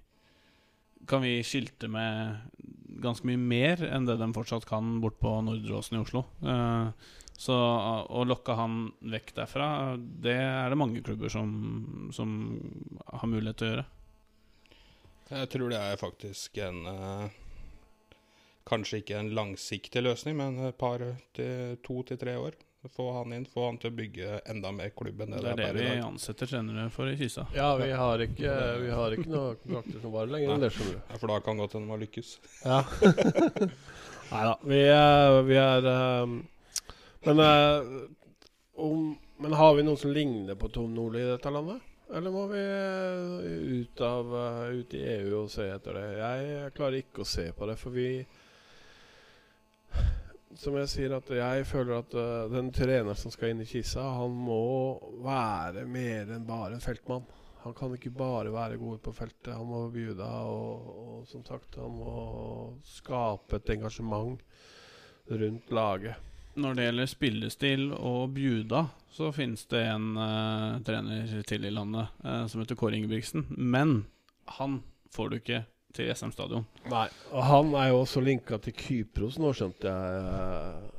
Kan vi skilte med ganske mye mer enn det de fortsatt kan bort på Nordre Åsen i Oslo. Så å lokke han vekk derfra, det er det mange klubber som, som har mulighet til å gjøre. Jeg tror det er faktisk en eh, Kanskje ikke en langsiktig løsning, men et par til to til tre år. Få han inn, få han til å bygge enda mer klubb enn det Det er det er det vi ansetter trenere for i Kisa. Ja, vi har ikke, vi har ikke noen kontrakter som varer lenger enn det, skjønner du. Ja, for da kan godt hende man lykkes. Ja. Nei da. Vi, er- vi er eh, Men eh, om, Men har vi noen som ligner på Tom Nordli i dette landet? Eller må vi eh, ut, av, eh, ut i EU og se etter det? Jeg klarer ikke å se på det, for vi Som jeg sier, at jeg føler at eh, den treneren som skal inn i Kisa, han må være mer enn bare en feltmann. Han kan ikke bare være god på feltet. Han må bjuda, og, og som sagt, han må skape et engasjement rundt laget. Når det gjelder spillestil og bjuda, så finnes det en uh, trener til i landet uh, som heter Kåre Ingebrigtsen. Men han får du ikke til SM Stadion. Nei. Og han er jo også linka til Kypros nå, skjønte jeg.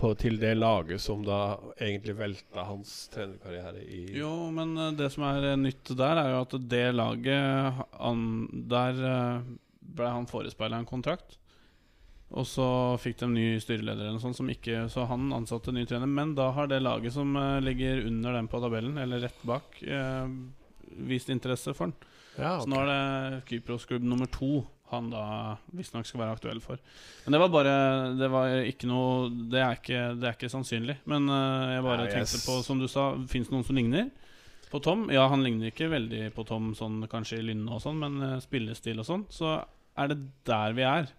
På, til det laget som da egentlig velta hans trenerkarriere i Jo, men eh, det som er nytt der, er jo at det laget han, Der ble han forespeila en kontrakt. Og så fikk de ny styreleder, eller sånt, som ikke, så han ansatte ny trener. Men da har det laget som eh, ligger under dem på tabellen, eller rett bak, eh, vist interesse for den. Ja, Så nå er det Kypros-klubb nummer to han da visstnok skal være aktuell for. Men det var bare Det var ikke noe Det er ikke, det er ikke sannsynlig. Men eh, jeg bare ja, tenkte yes. på, som du sa, fins det noen som ligner på Tom? Ja, han ligner ikke veldig på Tom sånn kanskje i lynnet og sånn, men eh, spillestil og sånn, så er det der vi er.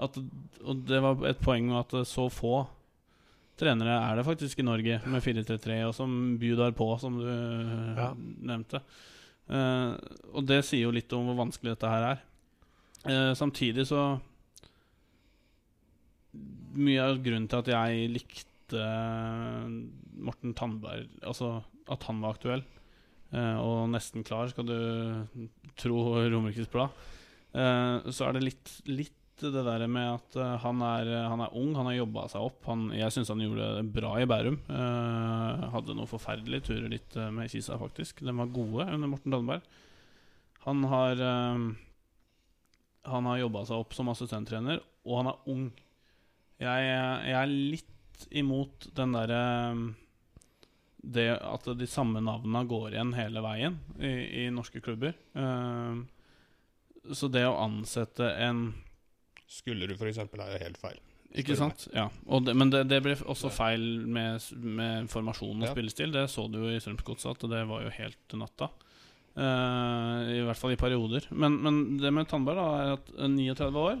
At, og det var et poeng med at så få trenere er det faktisk i Norge med 4-3-3, og som bjuder på, som du eh, Ja. nevnte. Uh, og det sier jo litt om hvor vanskelig dette her er. Uh, samtidig så Mye av grunnen til at jeg likte Morten Tandberg Altså at han var aktuell, uh, og nesten klar, skal du tro Romerikes Blad, så er det litt, litt det der med at eh, han, er, han er ung, han har jobba seg opp. Han, jeg syns han gjorde det bra i Bærum. Uh, hadde noen forferdelige turer litt eh, med Kisa, faktisk. De var gode under Morten Danberg Han har uh, Han har jobba seg opp som assistenttrener, og han er ung. Jeg, jeg er litt imot den derre Det at de samme navnene går igjen hele veien i, i norske klubber. Uh, så det å ansette en Skulle du f.eks. er jo helt feil. Ikke sant? Ja. Og det, men det, det ble også feil med, med formasjon og Ja. spillestil. Det så du jo i Strømsgodset, at det var jo helt natta. Uh, I hvert fall i perioder. Men, men det med Tandberg da er at eh, 39 år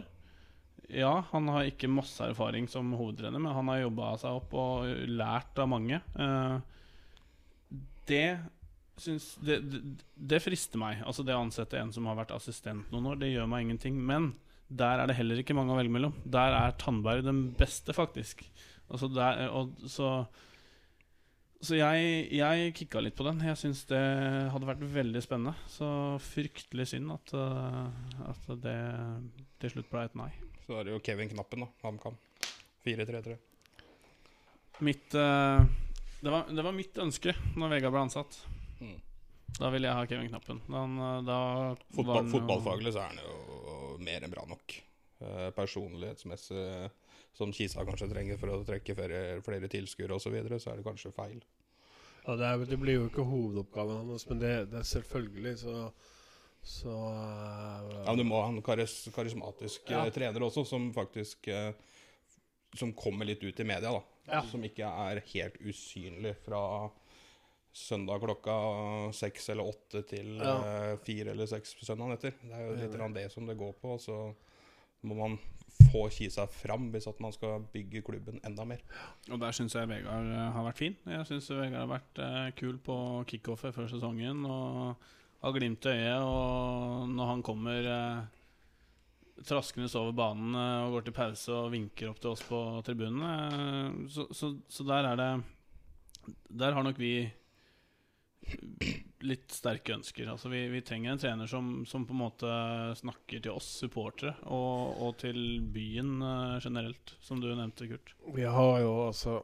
Ja, han har ikke masse erfaring som hovedtrener, men han har jobba seg opp og lært av mange. Uh, det syns det, det, det frister meg. Altså det å ansette en som har vært assistent noen år, det gjør meg ingenting. Men der er det heller ikke mange å velge mellom. Der er Tandberg den beste, faktisk. Altså der, og, så så jeg, jeg kicka litt på den. Jeg syns det hadde vært veldig spennende. Så fryktelig synd at, uh, at det til slutt ble et nei. Så er det jo Kevin Knappen, da. HamKam. 4-3-3. Mitt uh, det, var, det var mitt ønske når Vegard ble ansatt. Mm. Da ville jeg ha Kevin Knappen. Da var Fotball, fotballfaglig så er han jo mer enn bra nok. Eh, personlighetsmessig, som Kisa kanskje trenger for å trekke flere, flere tilskuere osv., så, videre, så er det kanskje feil. Ja, det, er, det blir jo ikke hovedoppgaven hans, men det, det er selvfølgelig så Så uh, Ja, men Du må ha en karis, karismatisk Ja. eh, trener også, som faktisk uh, Som kommer litt ut i media, da. Ja. Som ikke er helt usynlig fra søndag klokka seks eller åtte til Ja. eh, fire eller seks søndagen etter. Det er jo litt ja. det som det går på. Og Så må man få Kisa fram hvis at man skal bygge klubben enda mer. Og der syns jeg Vegard eh, har vært fin. Jeg syns Vegard har vært eh, kul på kickoffet før sesongen. Og har glimt i øyet. Og når han kommer eh, traskende over banen eh, og går til pause og vinker opp til oss på tribunen eh, så, så, så der er det Der har nok vi litt sterke ønsker. Altså vi, vi trenger en trener som, som på en måte snakker til oss supportere, og, og til byen eh, generelt, som du nevnte, Kurt. Vi har jo altså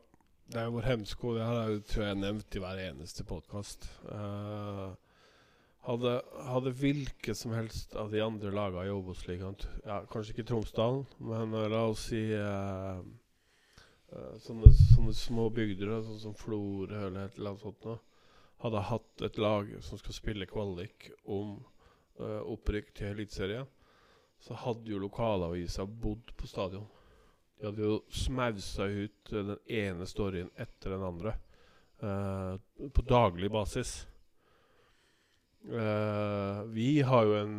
Det er jo vår hemsko. Det her jeg tror jeg nevnt i hver eneste podkast. hadde, hadde hvilket som helst av de andre lagene i Obos-ligaen ja, Kanskje ikke Tromsdalen, men uh, la oss si uh, eh, sånne, sånne små bygder sånn som Florø eller et eller annet sånt noe, hadde hatt et lag som skal spille kvalik om uh, opprykk til Eliteserien, så hadde jo lokalavisa bodd på stadion. De hadde jo smausa ut eh, den ene storyen etter den andre uh, på daglig basis. Uh, vi har jo en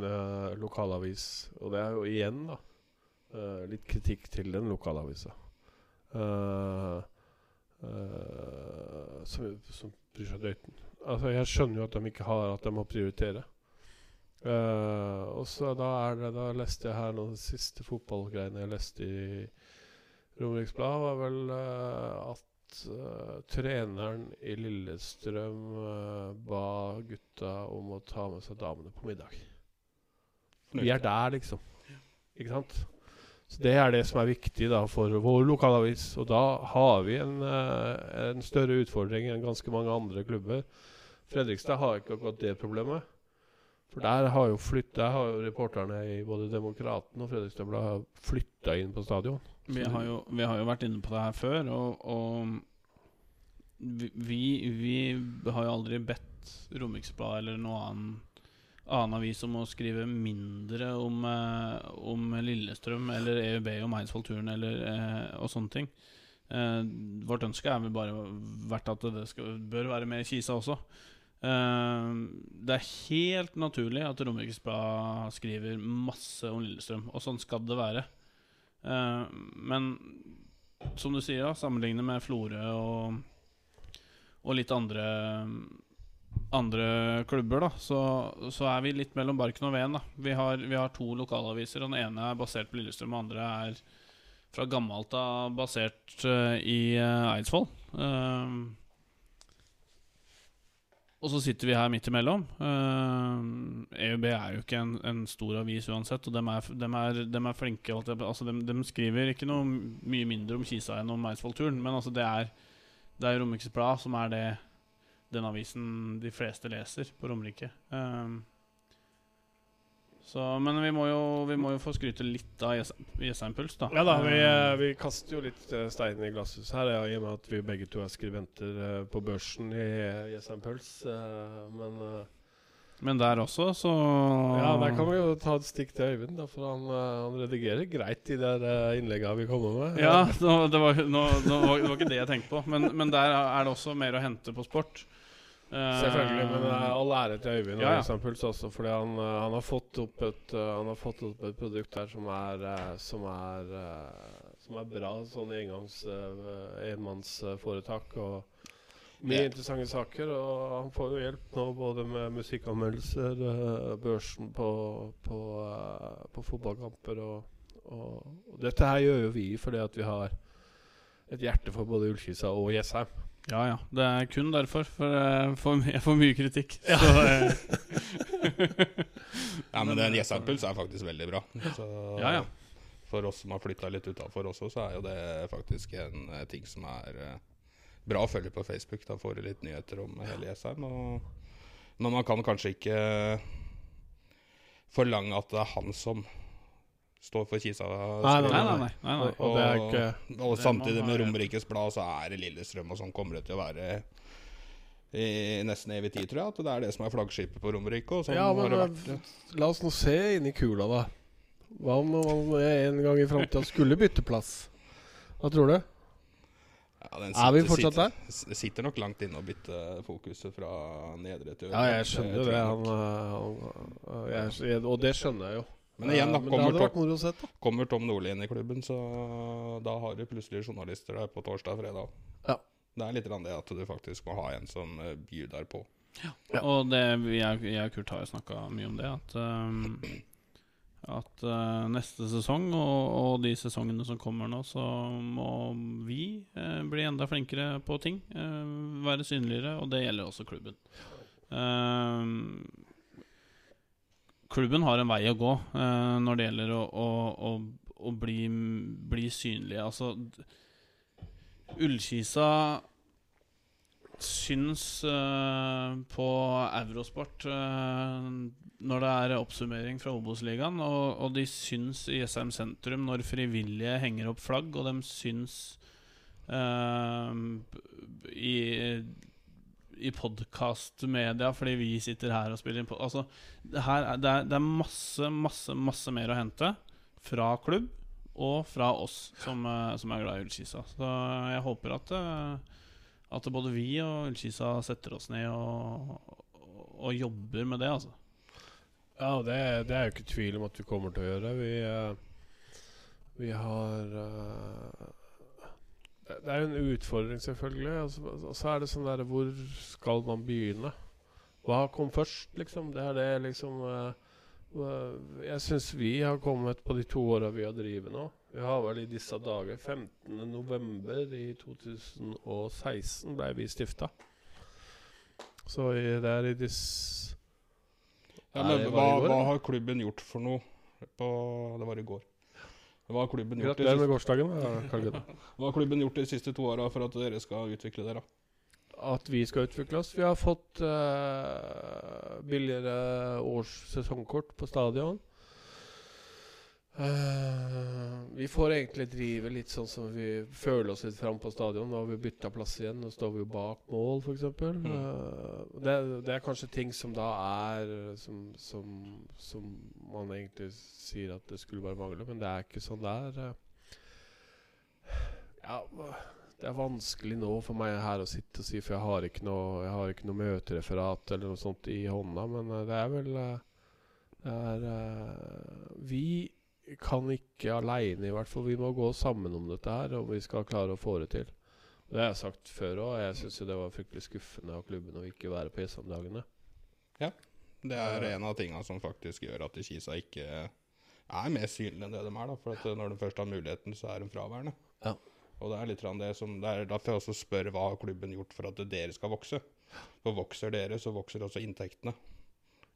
lokalavis, og det er jo igjen da litt kritikk til den lokalavisa. Uh, som, som bryr seg døyten. Altså, jeg skjønner jo at de ikke har At de må prioritere. Uh, og så da er det Da leste jeg her noen de siste fotballgreiene jeg leste i Romerikes Blad, var vel uh, at uh, treneren i Lillestrøm ba gutta om å ta med seg damene på middag. Vi er der, liksom. Ikke sant? Så Det er det som er viktig da for vår lokalavis. Og da har vi en, en større utfordring enn ganske mange andre klubber. Fredrikstad har ikke akkurat det problemet. For der har jo flyttet der har jo reporterne i både Demokraten og Fredrikstad Blad flytta inn på stadion. Vi har, jo, vi har jo vært inne på det her før, og, og vi, vi, har jo aldri bedt Romerikesbladet eller noe annen, annen avis om å skrive mindre om, eh, om Lillestrøm eller EUB og Eidsvoll-turen eller eh, og sånne ting. Eh, vårt ønske er vel bare vært at det skal, bør være mer Kisa også. Eh, det er helt naturlig at Romerikes Blad skriver masse om Lillestrøm, og sånn skal det være. Eh, men som du sier, da, sammenlignet med Florø og, og litt andre andre klubber, da, så, så er vi litt mellom barken og veden. da Vi har, vi har to lokalaviser, den ene er basert på Lillestrøm, og den andre er fra gammelt av basert uh, i uh, Eidsvoll. Eh, og så sitter vi her midt imellom. Uh, EUB er jo ikke en, en stor avis uansett, og dem er, dem er, dem er flinke. Altså, dem, dem skriver ikke noe mye mindre om Kisa enn om Eidsvoll-turen, men altså, det er Det er Romerikes Blad som er det den avisen de fleste leser på Romerike. Um, så, men vi må, jo, vi må jo få skryte litt av Jessheim- Puls, da. Ja da, vi, eh, vi kaster jo litt eh, stein i glasshus her, ja, i og med at vi begge to er skribenter eh, på børsen i Jessheim Puls. men men der også, så ja, der kan vi jo ta et stikk til Øyvind, da, for han, han redigerer greit de der innleggene vi kommer med. Ja, nå, det, var, nå var, det var ikke det jeg tenkte på. Men, men der er det også mer å hente på sport. Eh, Selvfølgelig, men det er all ære til Øyvind Ja, ja. Puls også, fordi han, eh, han har fått opp et eh, Han har fått opp et produkt her som er eh, Som er eh, Som er bra sånn engangs enmannsforetak. Og mye Ja. interessante saker. Og han får jo hjelp nå både med musikkanmeldelser, eh, børsen på på, eh, på fotballkamper og, og, og dette her gjør jo vi fordi at vi har et hjerte for både Ullkisa og Jessheim. Ja, ja. Det er kun derfor. For jeg får, jeg får mye kritikk. Så, eh, Ja, men den Jessheim-puls er faktisk veldig bra. Så Ja, ja. For oss som har flytta litt utafor også, så er jo det faktisk en eh, ting som er eh, bra å følge på Facebook. Da får du litt nyheter om hele Jessheim. Og, men man kan kanskje ikke forlange at det er han som står for Kisa. Nei, nei, nei, nei, nei. Og Og, ikke og samtidig med Romerikes Blad så er det Lillestrøm, og sånn kommer det til å være i nesten evig tid, tror jeg. At det er det som er flaggskipet på Romerike. Sånn Ja, men vært. la oss nå se inn i kula, da. Hva om man en gang i framtida skulle bytte plass? Hva tror du? Ja, den Er vi sitter- fortsatt sitter, Det Sitter nok langt inne å bytte fokuset fra nedre til Ja, jeg skjønner det. Han, han, jeg, og det skjønner jeg jo. Men igjen, da. Men Kommer, hadde Tom, sett, da. kommer Tom Nordli inn i klubben, så da har du plutselig journalister der på torsdag og fredag. Ja. Det er litt det at du faktisk må ha en som eh, byr der på. Ja. Og det, jeg, jeg og Kurt har jo snakka mye om det. At, um, at uh, neste sesong og, og de sesongene som kommer nå, så må vi uh, bli enda flinkere på ting. Uh, være synligere, og det gjelder også klubben. Um, klubben har en vei å gå uh, når det gjelder å, å, å, å bli, bli synlig. Altså Ullkisa syns uh, på Eurosport eh, når det er oppsummering fra Obos-ligaen, og, og de syns i SM Sentrum når frivillige henger opp flagg, og de syns i i podkastmedia fordi vi sitter her og spiller inn på Altså, det, her er, det, er, det er masse, masse, masse mer å hente fra klubb og fra oss som, eh, som er glad i Ullkisa. Så jeg håper at, eh, at både vi og Ullkisa setter oss ned og, og, jobber med det, altså. Ja, det, det er jo ikke tvil om at vi kommer til å gjøre. Vi, øh, vi har det- er jo en utfordring, selvfølgelig. Og så, altså, altså er det sånn der Hvor skal man begynne? Hva kom først, liksom? Det er det liksom uh, Jeg syns vi har kommet på de to åra vi har drevet nå. Vi har vel i disse dager 15.11. i 2016 ble vi stifta. Så i, det er i disse Ja, hva, hva har klubben gjort for noe? På, det var i går. Hva har klubben gjort de Gratulerer med gårsdagen. da, Karl Gunnar. hva har klubben gjort de siste to åra for at dere skal utvikle dere? At vi skal utvikle oss. Vi har fått uh, billigere års sesongkort på stadion. Eh, vi får egentlig drive litt sånn som vi føler oss litt fram på stadion. Nå har vi bytta plass igjen. Nå står vi jo bak mål, f.eks. Mm. Uh, det, det er kanskje ting som da er som, som, som man egentlig sier at det skulle bare mangle, men det er ikke sånn det er. eh. Ja, det er vanskelig nå for meg her å sitte og si, for jeg har ikke noe, jeg har ikke noe møtereferat eller noe sånt i hånda. Men det er vel det er, uh, Vi kan ikke aleine, i hvert fall. Vi må gå sammen om dette her om vi skal klare å få det til. Det har jeg sagt før òg. Jeg syns det var fryktelig skuffende av klubben å ikke være på Jessheim-dagene. Det er en av tinga som faktisk gjør at Kisa ikke er mer synlig enn det de er. da For at når de først har muligheten, så er de fraværende. Ja. Og det er litt det som Det er derfor jeg også spør hva har klubben gjort for at dere skal vokse. For vokser dere, så vokser også inntektene.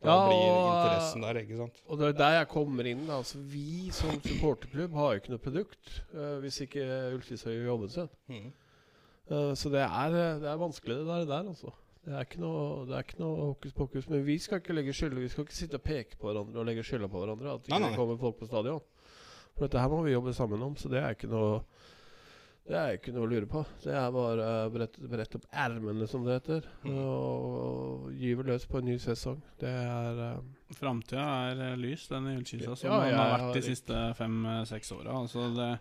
Da Ja, blir interessen der, ikke sant. Og det er der jeg kommer inn. da altså, Vi som supporterklubb har jo ikke noe produkt uh, hvis ikke Ullkisa gjør jobben sin. Mm. Uh, så det er, det er vanskelig det der, der altså. Det er ikke noe, det er ikke noe hokus pokus. Men vi skal ikke legge skylda Vi skal ikke sitte og peke på hverandre og legge skylda på hverandre. At ikke Nei, nei. det kommer folk på stadion. For dette her må vi jobbe sammen om, så det er ikke noe Det er ikke noe å lure på. Det er bare å brette, brette opp ermene, som det heter, Mhm. og gyve løs på en ny sesong. Det er eh, Framtida er eh, lys, den i som Ja, den har har vært de ikke- siste fem-seks åra. Altså det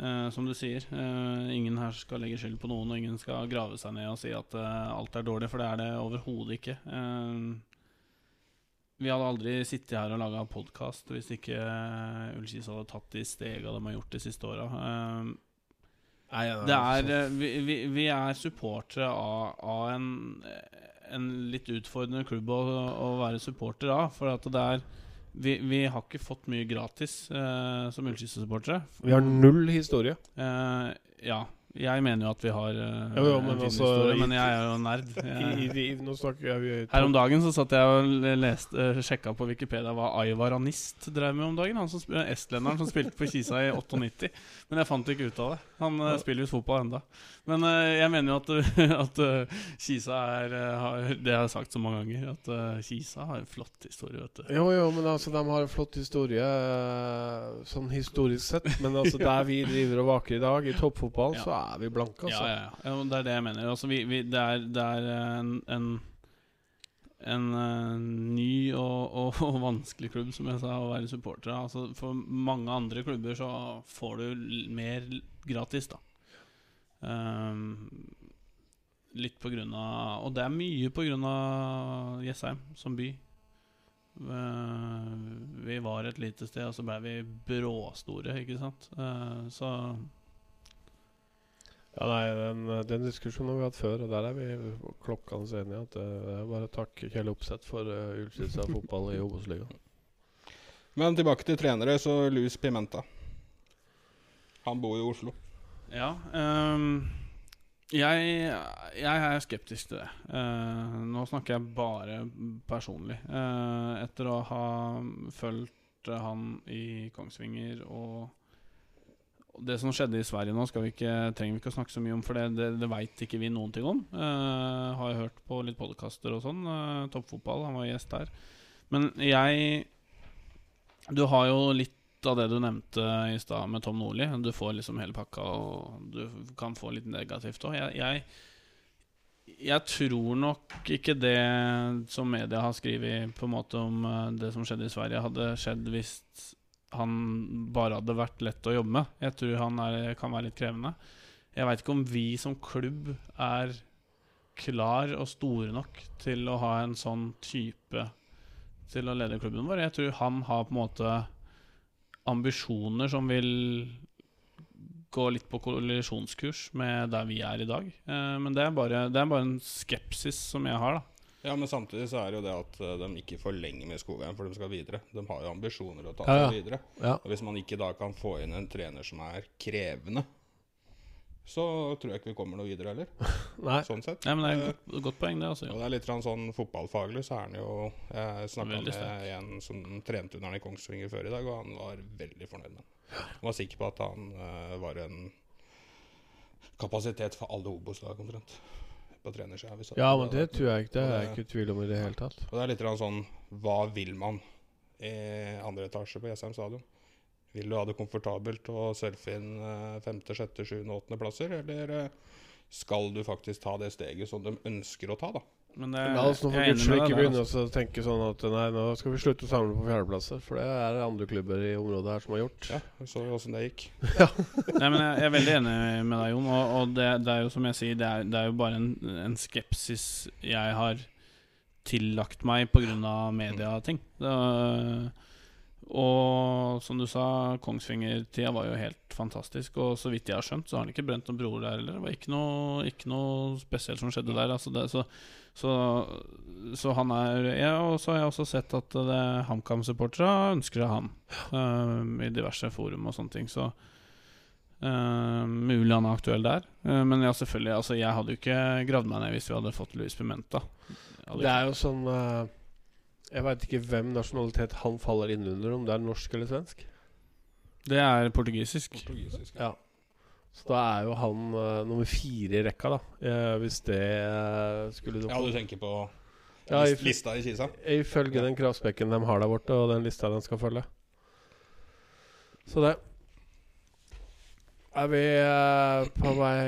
Uh, som du sier, uh, ingen her skal legge skyld på noen, og ingen skal grave seg ned og si at uh, alt er dårlig, for det er det overhodet ikke. Eh, vi hadde aldri sittet her og laga podkast hvis ikke Ullkis hadde tatt de stega de har gjort de siste åra. Nei, ja, det er, eh, vi, vi, vi er supportere av, av en, en litt utfordrende klubb å, å være supporter av. For at det er vi, vi har ikke fått mye gratis eh, som Ullskisse-supportere. Vi har null historie. Eh, ja. Jeg mener jo at vi har eh, Jo, jo, en men altså, historie, men jeg er jo nerd. Jeg, i, i, nå snakker jeg her om dagen så satt jeg og leste, uh, sjekka på Wikipedia hva Aivar Anist drev med om dagen. Han som, sp- Estlenderen som spilte på Kisa i 98. Men jeg fant ikke ut av det. Han uh, spiller visst fotball enda Men uh, jeg mener jo at, at eh, Kisa er eh, har, Det har jeg sagt så mange ganger, at eh, Kisa har en flott historie, vet du. Jo, jo, men altså, de har en flott historie, eh, sånn historisk sett. Men altså, der vi driver og vaker i dag, i toppfotball, Ja. så er vi blanke, altså. ja, ja. ja. Det er det jeg mener. Altså, vi, vi, det, er, det er en, en, en uh, ny og, og, og vanskelig klubb, som jeg sa, å være supporter av. Altså, for mange andre klubber så får du mer gratis, da. Um, litt på grunn av Og det er mye på grunn av Jessheim som by. Uh, vi var et lite sted, og så ble vi bråstore, ikke sant. Uh, så Ja, nei, den, den diskusjonen har vi hatt før, og der er vi klokkende enige. At eh, det er bare å takke Kjell Opseth for uh, av fotball i Obos-ligaen. Men tilbake til trenere, så Luis Pimenta. Han bor jo i Oslo. Ja Um, jeg, jeg er skeptisk til det. Uh, nå snakker jeg bare personlig. Uh, etter å ha fulgt eh, han i Kongsvinger og det som skjedde i Sverige nå, vi ikke, trenger vi ikke å snakke så mye om, for det, det, det veit ikke vi noen ting om. Uh, har jeg hørt på litt podkaster og sånn. Uh, toppfotball, han var gjest der. Men jeg Du har jo litt av det du nevnte i stad med Tom Nordli. Du får liksom hele pakka, og du kan få litt negativt òg. Jeg, jeg, jeg tror nok ikke det som media har skrevet om eh, det som skjedde i Sverige, hadde skjedd hvis han bare hadde vært lett å jobbe med. Jeg tror han er, kan være litt krevende. Jeg veit ikke om vi som klubb er klar og store nok til å ha en sånn type til å lede klubben vår. Jeg tror han har på en måte ambisjoner som vil gå litt på kollisjonskurs med der vi er i dag. Eh, men det er, bare, det er bare en skepsis som jeg har, da. Ja, Men samtidig så er det jo det at eh, de ikke forlenger med Skogheim, for de skal videre. De har jo ambisjoner å ta Ja, seg ja. videre. Ja. Og Hvis man ikke da kan få inn en trener som er krevende, så tror jeg ikke vi kommer noe videre heller. Nei. Sånn sett. Nei, men det er et godt, godt poeng, det. Altså, Og det er litt sånn fotballfaglig, så er han jo Jeg snakka med en som trente under han i Kongsvinger før i dag, og han var veldig fornøyd med han. Han var sikker på at han uh, var en kapasitet for alle Obos-lag omtrent. På trenersida. Ja, men det tror jeg ikke. Det er jeg ikke i tvil om i det hele tatt. Og det er litt sånn Hva vil man i andre etasje på Jessheim stadion? Vil du ha det komfortabelt og surfe inn eh, femte, sjette, sjuende, åttende plasser, eller eh, skal du faktisk ta det steget som de ønsker å ta, da? Men det, La oss nå for guds skyld ikke begynne altså. å tenke sånn at nei, nå skal vi slutte å samle på fjerdeplasser. For det er det andre klubber i området her som har gjort. Ja, vi så åssen det gikk. Nei, men jeg, jeg er veldig enig med deg, Jon. Og, og det, det er jo som jeg sier, det er, det er jo bare en, en skepsis jeg har tillagt meg pga. medieting. Og som du sa, Kongsvinger-tida var jo helt fantastisk. Og så vidt jeg har skjønt, så har han ikke brent noen broer der heller. Det var ikke noe, ikke noe spesielt som skjedde der. Altså det, så, så, så han er ja, Og så har jeg også sett at det- HamKam-supportere ønsker seg han eh, i diverse forum og sånne ting. Så uh, mulig han er aktuell der. Uh, men ja, selvfølgelig. Altså, jeg hadde jo ikke gravd meg ned hvis vi hadde fått Luis Pimenta. Det er jo sånn eh, Jeg veit ikke hvem nasjonalitet han faller inn under, om det er norsk eller svensk. det er portugisisk. Portugisisk. Ja. Så da er jo han uh, nummer fire i rekka, da. Uh, hvis det uh, skulle Ja, du tenker på Ja, list- i- lista i Kisa? Ifølge den kravspekken de har der borte, og den lista de skal følge. Så det Er vi på vei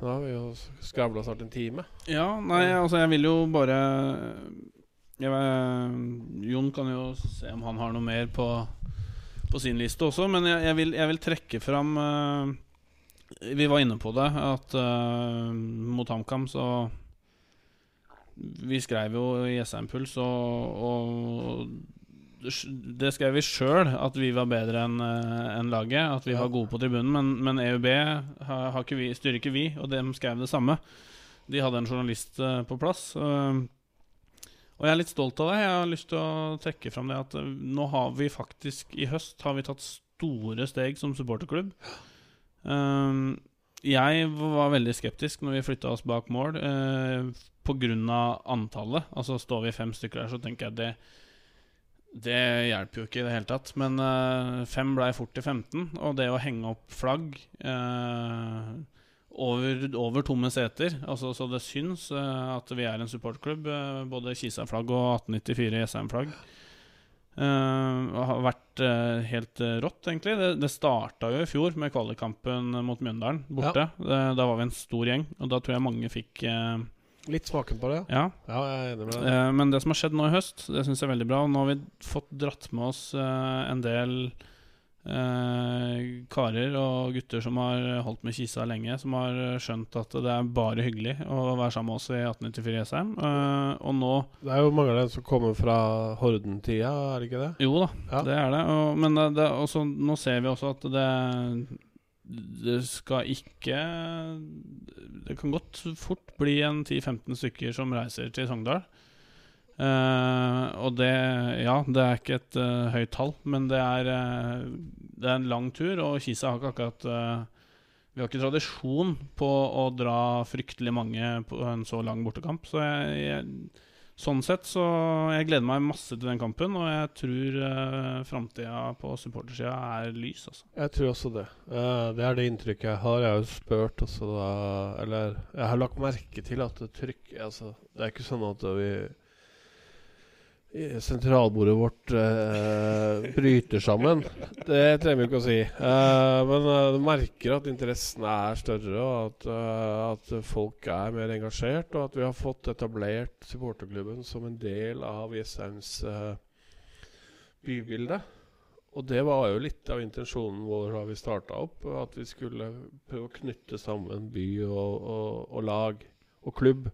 Nå har vi jo skravla snart en time. Ja, nei, altså, jeg vil jo bare jeg, vet- Jon kan jo se om han har noe mer på, på sin liste også. Men jeg, jeg, vil, jeg vil trekke fram Vi var inne på det, at uh, mot HamKam så Vi skrev jo i SM Puls, og, og det skrev vi sjøl, at vi var bedre enn en laget. At vi Ja. var gode på tribunen. Men, men EUB har, har ikke vi, styrer ikke vi, og de skrev det samme. De hadde en journalist eh, på plass. eh, og jeg er litt stolt av det. Jeg har lyst til å trekke fram det at eh, nå har vi faktisk I høst har vi tatt store steg som supporterklubb. Um, jeg var veldig skeptisk når vi flytta oss bak mål uh, pga. antallet. Altså Står vi fem stykker der, så tenker jeg det Det hjelper jo ikke i det hele tatt. Men eh, fem blei fort til 15, og det å henge opp flagg eh, over, over tomme seter, altså så det syns eh, at vi er en supportklubb, eh, både Kisa-flagg og 1894 SM-flagg. Uh, har vært uh, helt uh, rått, egentlig. Det, det starta jo i fjor med kvalikkampen mot Mjøndalen borte. Eh, da var vi en stor gjeng, og da tror jeg mange fikk Litt smaken på det, ja. Ja. Ja. Eh, men det som har skjedd nå i høst, det syns jeg er veldig bra. Nå har vi fått dratt med oss en del eh, karer og gutter som har holdt med Kisa lenge, som har skjønt at det er bare hyggelig å være sammen med oss i 1894 SM. Eh, og nå Det er jo mange av dem som kommer fra Horden-tida, er det ikke det? Jo da, Ja. det er det. Og, men det, det, også, nå ser vi også at det Det skal ikke Det kan godt fort bli en 10-15 stykker som reiser til Sogndal. Eh, og det Ja, det er ikke et uh, høyt tall, men det er, uh, det er en lang tur, og Kisa har ikke akkurat Vi har ikke tradisjon på å dra fryktelig mange på en så lang bortekamp, så jeg, jeg Sånn sett så Jeg gleder meg masse til den kampen, og jeg tror uh, framtida på supportersida er lys, altså. Jeg tror også det. Det er det inntrykket jeg har. Jeg har jo spurt også da Eller jeg har lagt merke til at det trykk altså, Det er ikke sånn at vi sentralbordet vårt eh, bryter sammen. Det trenger vi ikke å si. Eh, men eh, du merker at interessen er større, og at, eh, at folk er mer engasjert. Og at vi har fått etablert supporterklubben som en del av Jessheims eh, bybilde. Og det var jo litt av intensjonen vår da vi starta opp. At vi skulle prøve å knytte sammen by og, og, og lag og klubb.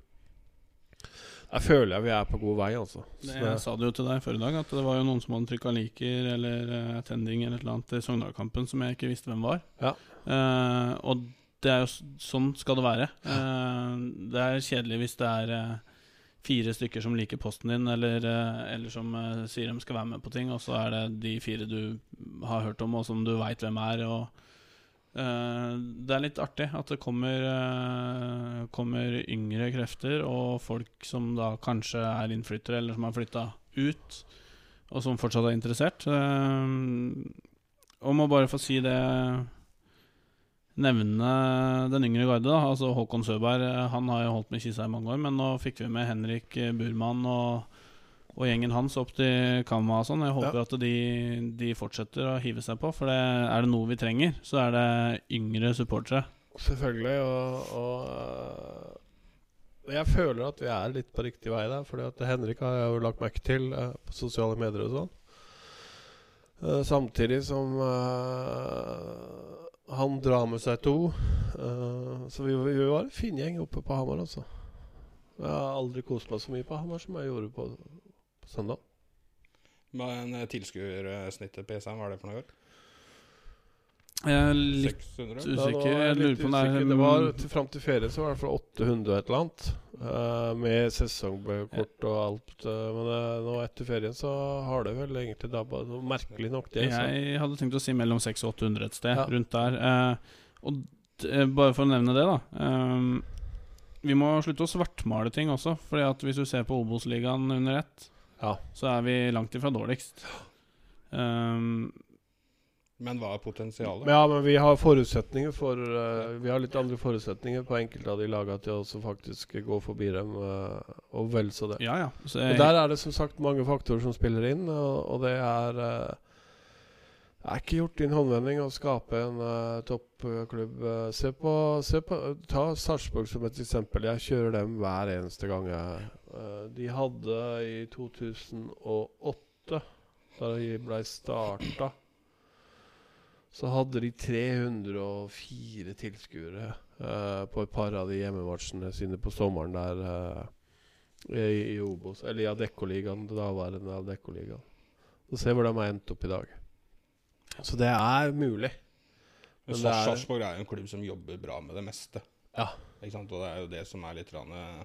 Der føler jeg vi er på god vei, altså. Det, jeg sa det jo til deg forrige dag, at det var jo noen som hadde trykka liker eller uh, tending eller et eller annet i Sogndal-kampen som jeg ikke visste hvem var. Ja. Uh, og det er jo sånn skal det være. Uh, det er kjedelig hvis det er uh, fire stykker som liker posten din, eller, eller som sier de skal være med på ting, og så er det de fire du har hørt om, og som du veit hvem er. Og, det er litt artig at det kommer, eh, kommer yngre krefter, og folk som da kanskje er innflyttere, eller som har flytta ut, og som fortsatt er interessert. Eh, og må bare få si det Nevne den yngre garde. da Altså Håkon Søberg eh, Han har jo holdt med Kisa i mange år, men nå fikk vi med Henrik eh, Burman og, og gjengen hans opp til Kama og sånn. Jeg håper at de, de fortsetter å hive seg på, for det, er det noe vi trenger, så er det yngre supportere. Selvfølgelig. Og, og øh, jeg føler at vi er litt på riktig vei der. Fordi at Henrik har jeg jo lagt merke til øh, på sosiale medier og sånn. Eh, samtidig som uh, han drar med seg to. Uh, så vi, vi var en fin gjeng oppe på Hamar, altså. Jeg har aldri kost meg så mye på Hamar som jeg gjorde på søndag. Men eh, tilskuersnittet på ESM, hva er det for noe? Jeg er litt 600? Usikker, er jeg lurer på om det er- Det var til, Fram til ferie så var det i hvert fall 800 og et eller annet. Uh, med sesongkort og alt. Uh, men uh, nå etter ferien så har det vel egentlig dabba merkelig nok, det. Så. Jeg hadde tenkt å si mellom 600 og 800 et sted, Ja. rundt der. Og d eh, bare for å nevne det, da. Um, vi må slutte å svartmale ting også. Fordi at hvis du ser på Obos-ligaen under ett, Ja. så er vi langt ifra dårligst. Um, Men hva er potensialet? Ja, men vi har forutsetninger for uh, Vi har litt andre forutsetninger på enkelte av de lagene til å også faktisk gå forbi dem, uh, og vel så det. ja, ja. Så Og jeg, Der er det som sagt mange faktorer som spiller inn, og, og det er eh, Det er ikke gjort din håndvending å skape en uh, toppklubb. Eh, se på, se på Ta Sarpsborg som et eksempel. Jeg kjører dem hver eneste gang. Eh, de hadde i 2008, da de ble starta så hadde de 304 tilskuere uh, på et par av de hjemmematchene sine på sommeren der i, i Obos. Eller i Adeccoligaen, det daværende Adeccoligaen. Så se hvor de har endt opp i dag. Så det er mulig. Men det er- Sarpsborg er jo en klubb som jobber bra med det meste. Ja. Ikke sant? Og det er jo det som er litt rann, eh,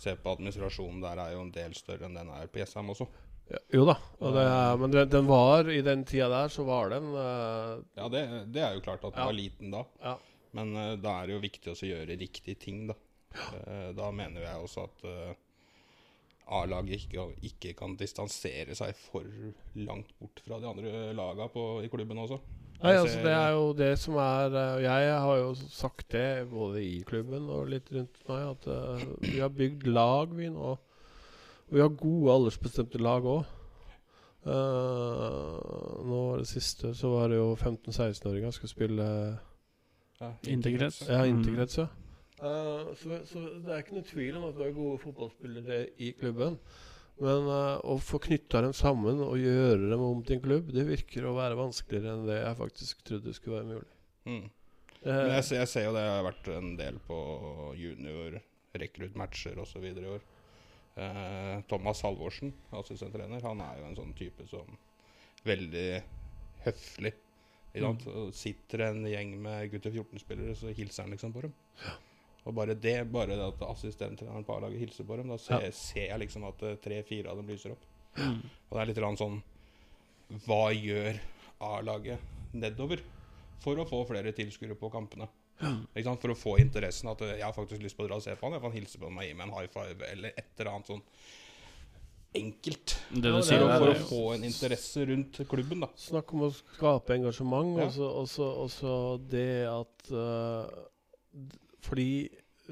Se på administrasjonen der er jo en del større enn den er på Jessheim også. Ja, jo da, det men den, den var i den tida der, så var den uh... Ja, det, det er jo klart at den Ja. var liten da. Ja. Men uh, da er det jo viktig å gjøre riktige ting, da. Uh, da mener jeg også at A-laget ikke, ikke kan distansere seg for langt bort fra de andre lagene på, i klubben også. Nei, altså Det er jo det som er eh, Jeg har jo sagt det både i klubben og litt rundt meg, at uh, vi har bygd lag, vi nå. Og vi har gode aldersbestemte lag òg. nå var det siste, så var det jo 15-16-åringer skulle spille ja, Integrets. Ja, Mm. Integrets, ja. Eh, så, så det er ikke noe tvil om at vi har gode fotballspillere i klubben. Men uh, å få knytta dem sammen og gjøre dem om til en klubb, det virker å være vanskeligere enn det jeg faktisk trodde skulle være mulig. Mm. Eh, Men jeg, jeg ser jo det har vært en del på junior, rekruttmatcher osv. i år. Thomas Halvorsen, assistenttrener, han er jo en sånn type som veldig høflig. Mm. sitter en gjeng med gutter 14-spillere, så hilser han liksom på dem. Og bare det, bare det at assistenttreneren på A-laget hilser på dem, da ser, Ja. ser jeg liksom at eh, tre-fire av dem lyser opp. Mm. Og det er litt sånn Hva gjør A-laget nedover for å få flere tilskuere på kampene? Ikke sant? For å få interessen. At eh, jeg har faktisk lyst på å dra og se på han. Jeg kan hilse på meg, gi meg en high five eller et eller annet sånn enkelt. Det du det sier er For, å- er å få en interesse rundt klubben, da. Snakk om å skape engasjement, Ja. og så- og så- og så det at d- Fordi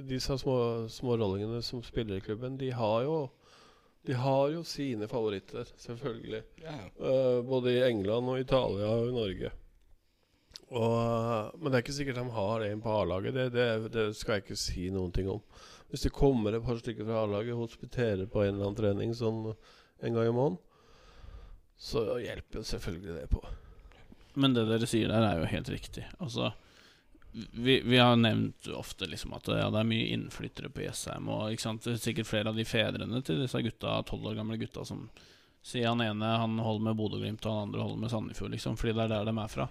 disse små små rollingene som spiller i klubben, de har jo De har jo sine favoritter, selvfølgelig. Yeah. ja. Eh, både i England og Italia og i Norge. Og, men det er ikke sikkert de har en på A-laget. Det, det, det skal jeg ikke si noen ting om. Hvis det kommer et par stykker fra A-laget og hospiterer på en eller annen trening sånn en gang i måneden, så hjelper selvfølgelig det på. Men det dere sier der, er jo helt riktig. Altså vi, vi har nevnt ofte liksom at ja, det er mye innflyttere på Jessheim. Og er sikkert flere av de fedrene til disse gutta, 12 år gamle gutta som sier han ene han holder med Bodø-Glimt, og han andre holder med Sandefjord, liksom, fordi det er der de er fra.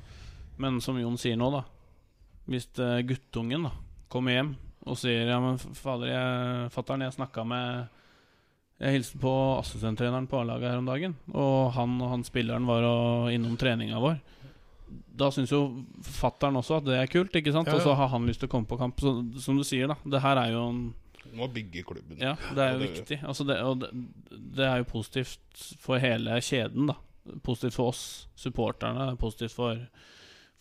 Men som Jon sier nå, da Hvis eh, guttungen da kommer hjem og sier Ja, men fader, jeg, fatter'n, jeg snakka med Jeg hilste på assistenttreneren på A-laget her om dagen, og han og han spilleren var innom treninga vår. Da syns jo fatter'n også at det er kult, ikke sant? Ja, ja. Og så har han lyst til å komme på kamp. Så, som du sier, da. Det her er jo en Du må bygge klubben. Ja, det er jo det- viktig. Altså det, og det, det er jo positivt for hele kjeden, da. Positivt for oss supporterne. Er positivt for,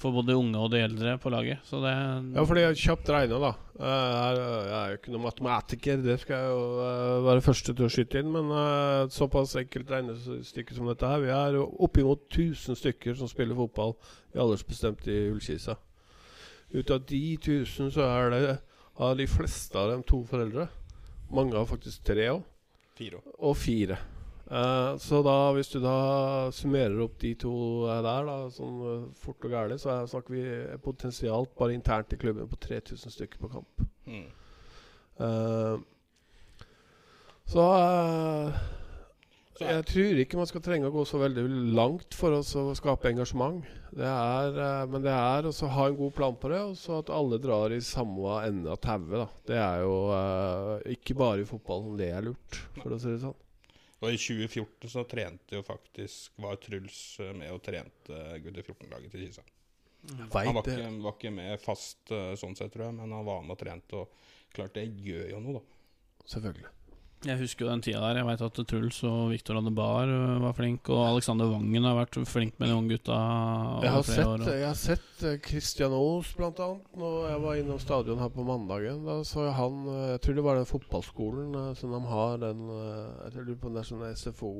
for både unge og de eldre på laget. Så det Ja, fordi jeg kjapt regna, da. Jeg er, jo ikke noen matematiker, det skal jeg jo eh, være første til å skyte inn. Men eh, et såpass enkelt regnestykke som dette her Vi er oppimot 1000 stykker som spiller fotball i aldersbestemt i Ullkisa. Ut av de 1000 så er det av de fleste av dem to foreldre. Mange har faktisk tre òg. Fire. Og fire. Eh, så da, hvis du da summerer opp de to eh, der, da, sånn eh, fort og gærent, så er, snakker vi potensialt bare internt i klubben på 3000 stykker på kamp. Mm. Uh, så jeg tror ikke man skal trenge å gå så veldig langt for å skape engasjement. Det er, men det er å ha en god plan på det, og så at alle drar i samme ende av tauet. Det er jo ikke bare i fotballen det er lurt, for å si det sånn. Og i 2014 så trente jo faktisk Var Truls eh, med og trente gutter 14-laget til Kisa. Han var ikke, var ikke med fast eh, sånn sett, tror jeg, men han var med og trente. Og klart det gjør jo noe, da. Selvfølgelig. Jeg husker jo den tida der. Jeg veit at Truls og Viktor Adebar øh, var flink, og Alexander Wangen har vært flink med de unge gutta Jeg har sett, år. jeg har sett Christian Aas blant annet Når jeg var innom stadion her på mandagen. Da så jeg han eh, Jeg tror det var den fotballskolen eh, som de har den Jeg tror det er sånn SFO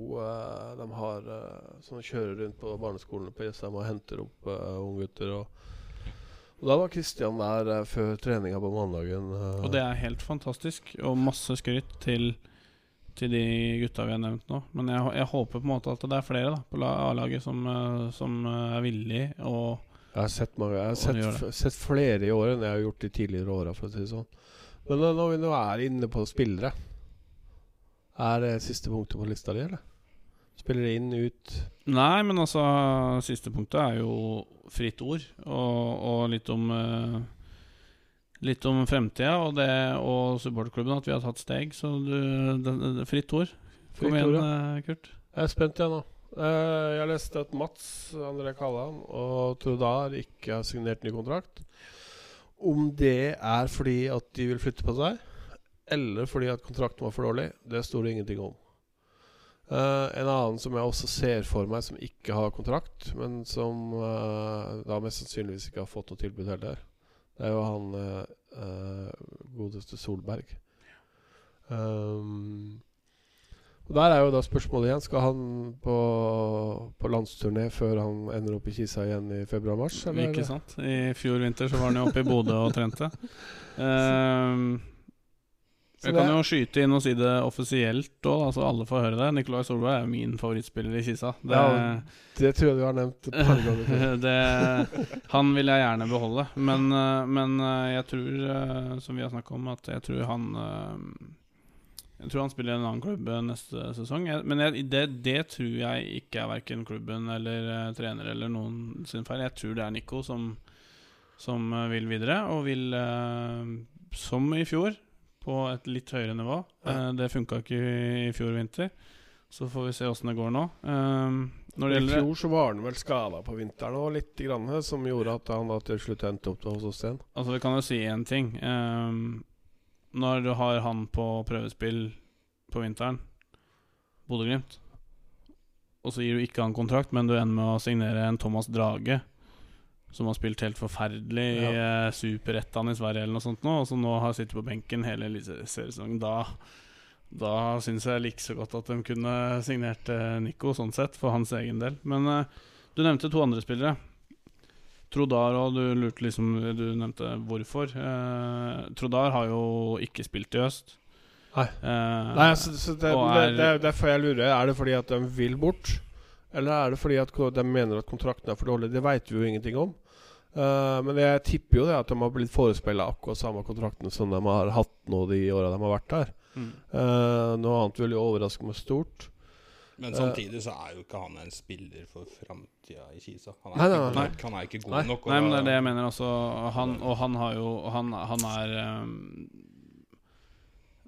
de har som kjører rundt på barneskolene på Jessheim og henter opp uh, unggutter. Og, og da var Kristian der før treninga på mandagen. Og det er helt fantastisk, og masse skryt til, til de gutta vi har nevnt nå. Men jeg, jeg håper på en måte at det er flere da på A-laget som, eh, som eh, er villig og Jeg har sett, mange, jeg har sett, det. sett flere i år enn jeg har gjort de tidligere åra, for å si det sånn. Men eh, når vi nå er inne på spillere Er det siste punktet på lista di, eller? Spillere inn, ut Nei, men altså Siste punktet er jo fritt ord, og, og litt om eh, Litt om fremtida og det og supporterklubben, at vi har tatt steg. Så du det, det, Fritt ord. Kom Fritt igjen, ord, eh, Kurt. Jeg er spent igjen nå. Eh, jeg leste at Mats André Kalland og Trudar ikke har signert ny kontrakt. Om det er fordi at de vil flytte på seg, eller fordi at kontrakten var for dårlig, det står det ingenting om. Uh, en annen som jeg også ser for meg, som ikke har kontrakt, men som uh, da mest sannsynligvis ikke har fått noe tilbud heller, det er jo han eh, godeste Solberg. Um, og Der er jo da spørsmålet igjen Skal han på, på landsturné før han ender opp i Kisa igjen i februar-mars? Ikke sant? I fjor vinter så var han jo oppe i Bodø og trente. Ehm, Så jeg kan jo skyte inn og si det offisielt òg, så alle får høre det. Nikolai Solberg er jo min favorittspiller i Kisa. Det, Ja, Det tror jeg du har nevnt et par ganger det, han vil jeg gjerne beholde. Men, eh, men eh, jeg tror, eh, som vi har snakka om, at jeg tror han Jeg tror han spiller i en annen klubb neste sesong. Men jeg, det, det tror jeg ikke er verken klubben eller trener eller noen sin feil. Jeg tror det er Nico som, som vil videre, og vil, som i fjor, på et litt høyere nivå. Eh, det funka ikke i, i fjor vinter. Så får vi se åssen det går nå. Eh, når det I gjelder fjor så var han vel skada på vinteren òg, litt, grann, som gjorde at han da til slutt endte opp hos oss igjen. Altså, vi kan jo si én ting. Ehm, når du har han på prøvespill på vinteren, Bodø-Glimt, og så gir du ikke han kontrakt, men du ender med å signere en Thomas Drage, som har spilt helt forferdelig i eh, Superettan i Sverige eller noe sånt nå, og som nå har sittet på benken hele seriesesongen. da da syns jeg like så godt at de kunne signert eh, Nico, sånn sett, for hans egen del. Men eh, du nevnte to andre spillere. Trodar og du lurte liksom Du nevnte hvorfor. Eh, Trodar har jo ikke spilt i øst. Nei. Eh, Nei, så, så det, er, det, det er derfor jeg lurer. Er det fordi at de vil bort? Eller er det fordi at de mener at kontrakten er for dårlig? Det veit vi jo ingenting om. Eh, men jeg tipper jo det at de har blitt forespeila akkurat samme kontrakten som de har hatt nå de åra de har vært der. mm. Uh, noe annet vil jo overraske meg stort. Men Eh. samtidig så er jo ikke han en spiller for framtida i Kisa. Han er, Nei, nei, nei. nok, han er ikke god Nei. nok. og Nei, men det er det jeg mener også. Han, og han har jo Han, han er um,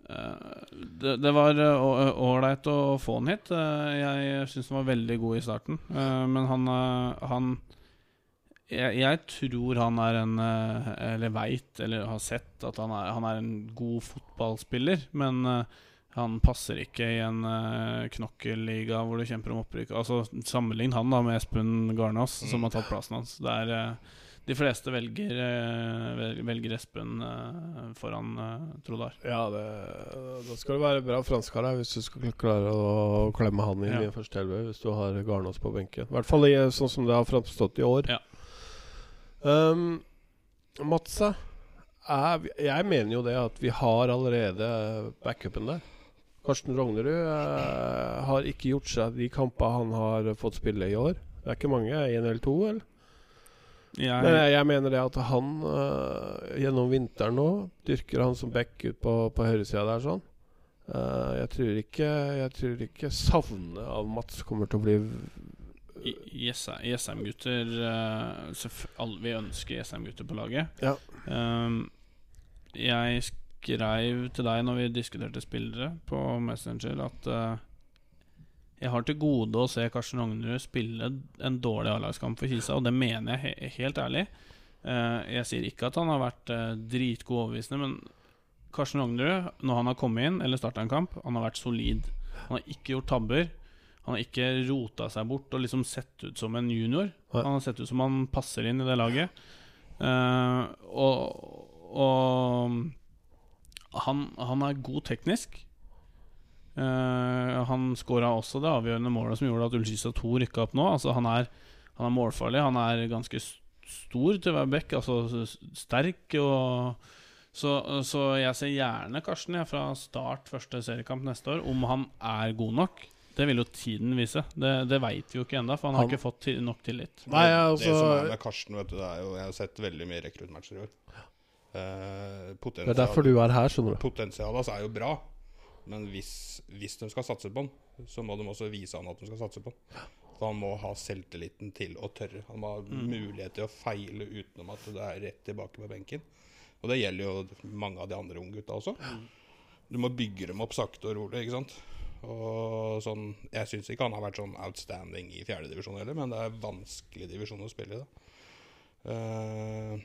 eh, det, det var ålreit å få han hit. Jeg syns han var veldig god i starten. Eh, men han, han jeg, jeg tror han er en eh, Eller veit, eller har sett, at han er, han er en god fotballspiller. Men eh, han passer ikke i en uh, knokkelliga hvor du kjemper om opprykk. Altså Sammenlign han da med Espen Garnås, som Mm. har tatt plassen hans. Det er De fleste velger, velger Espen foran Trodar. Ja, det, da skal du være bra franskar hvis du skal klare å klemme han inn Ja. i første elve. Hvis du har Garnås på benken. I hvert fall i, sånn som det har framstått i år. Ja. Um, Matsa er, Jeg mener jo det at vi har allerede backupen der. Karsten Rognerud eh, har ikke gjort seg de kampene han har fått spille i år. Det er ikke mange, én eller to, eller? Jeg, Men jeg, jeg mener det at han eh, gjennom vinteren nå dyrker han som back ut på, på høyresida der sånn. Eh, jeg tror ikke Jeg tror ikke savnet av Mats kommer til å bli Jessheim-gutter Vi ønsker Jessheim-gutter på laget. Ja. Um, jeg skrev til deg når vi diskuterte spillere på Messenger, at uh, jeg har til gode å se Karsten Rognerud spille en dårlig A-lagskamp for Kisa, og det mener jeg he helt ærlig. Uh, jeg sier ikke at han har vært uh, dritgod overbevisende, men Karsten Rognerud, når han har kommet inn eller starta en kamp, han har vært solid. Han har ikke gjort tabber. Han har ikke rota seg bort og liksom sett ut som en junior. Han har sett ut som han passer inn i det laget. Uh, og og han, han er god teknisk. Uh, han skåra også det avgjørende målet som gjorde at Ullskisa 2 rykka opp nå. Altså han, er, han er målfarlig. Han er ganske stor til å være back, altså sterk. Og, så, så jeg ser gjerne Karsten jeg, fra start første seriekamp neste år, om han er god nok. Det vil jo tiden vise. Det, det veit vi jo ikke ennå, for han har Han- ikke fått nok tillit. Nei, det, altså det som er med Karsten, vet du, det er jo Jeg har sett veldig mye rekruttmatcher i år. Eh, Det er derfor du er her, skjønner du. Potensialet hans er jo bra, men hvis, hvis de skal satse på han, så må de også vise han at de skal satse på han. For han må ha selvtilliten til å tørre. Han må ha Mm. mulighet til å feile utenom at det er rett tilbake på benken. Og det gjelder jo mange av de andre unggutta også. Du må bygge dem opp sakte og rolig, ikke sant. Og sånn, Jeg syns ikke han har vært sånn outstanding i fjerdedivisjon heller, men det er vanskelig divisjon å spille i. da. Uh,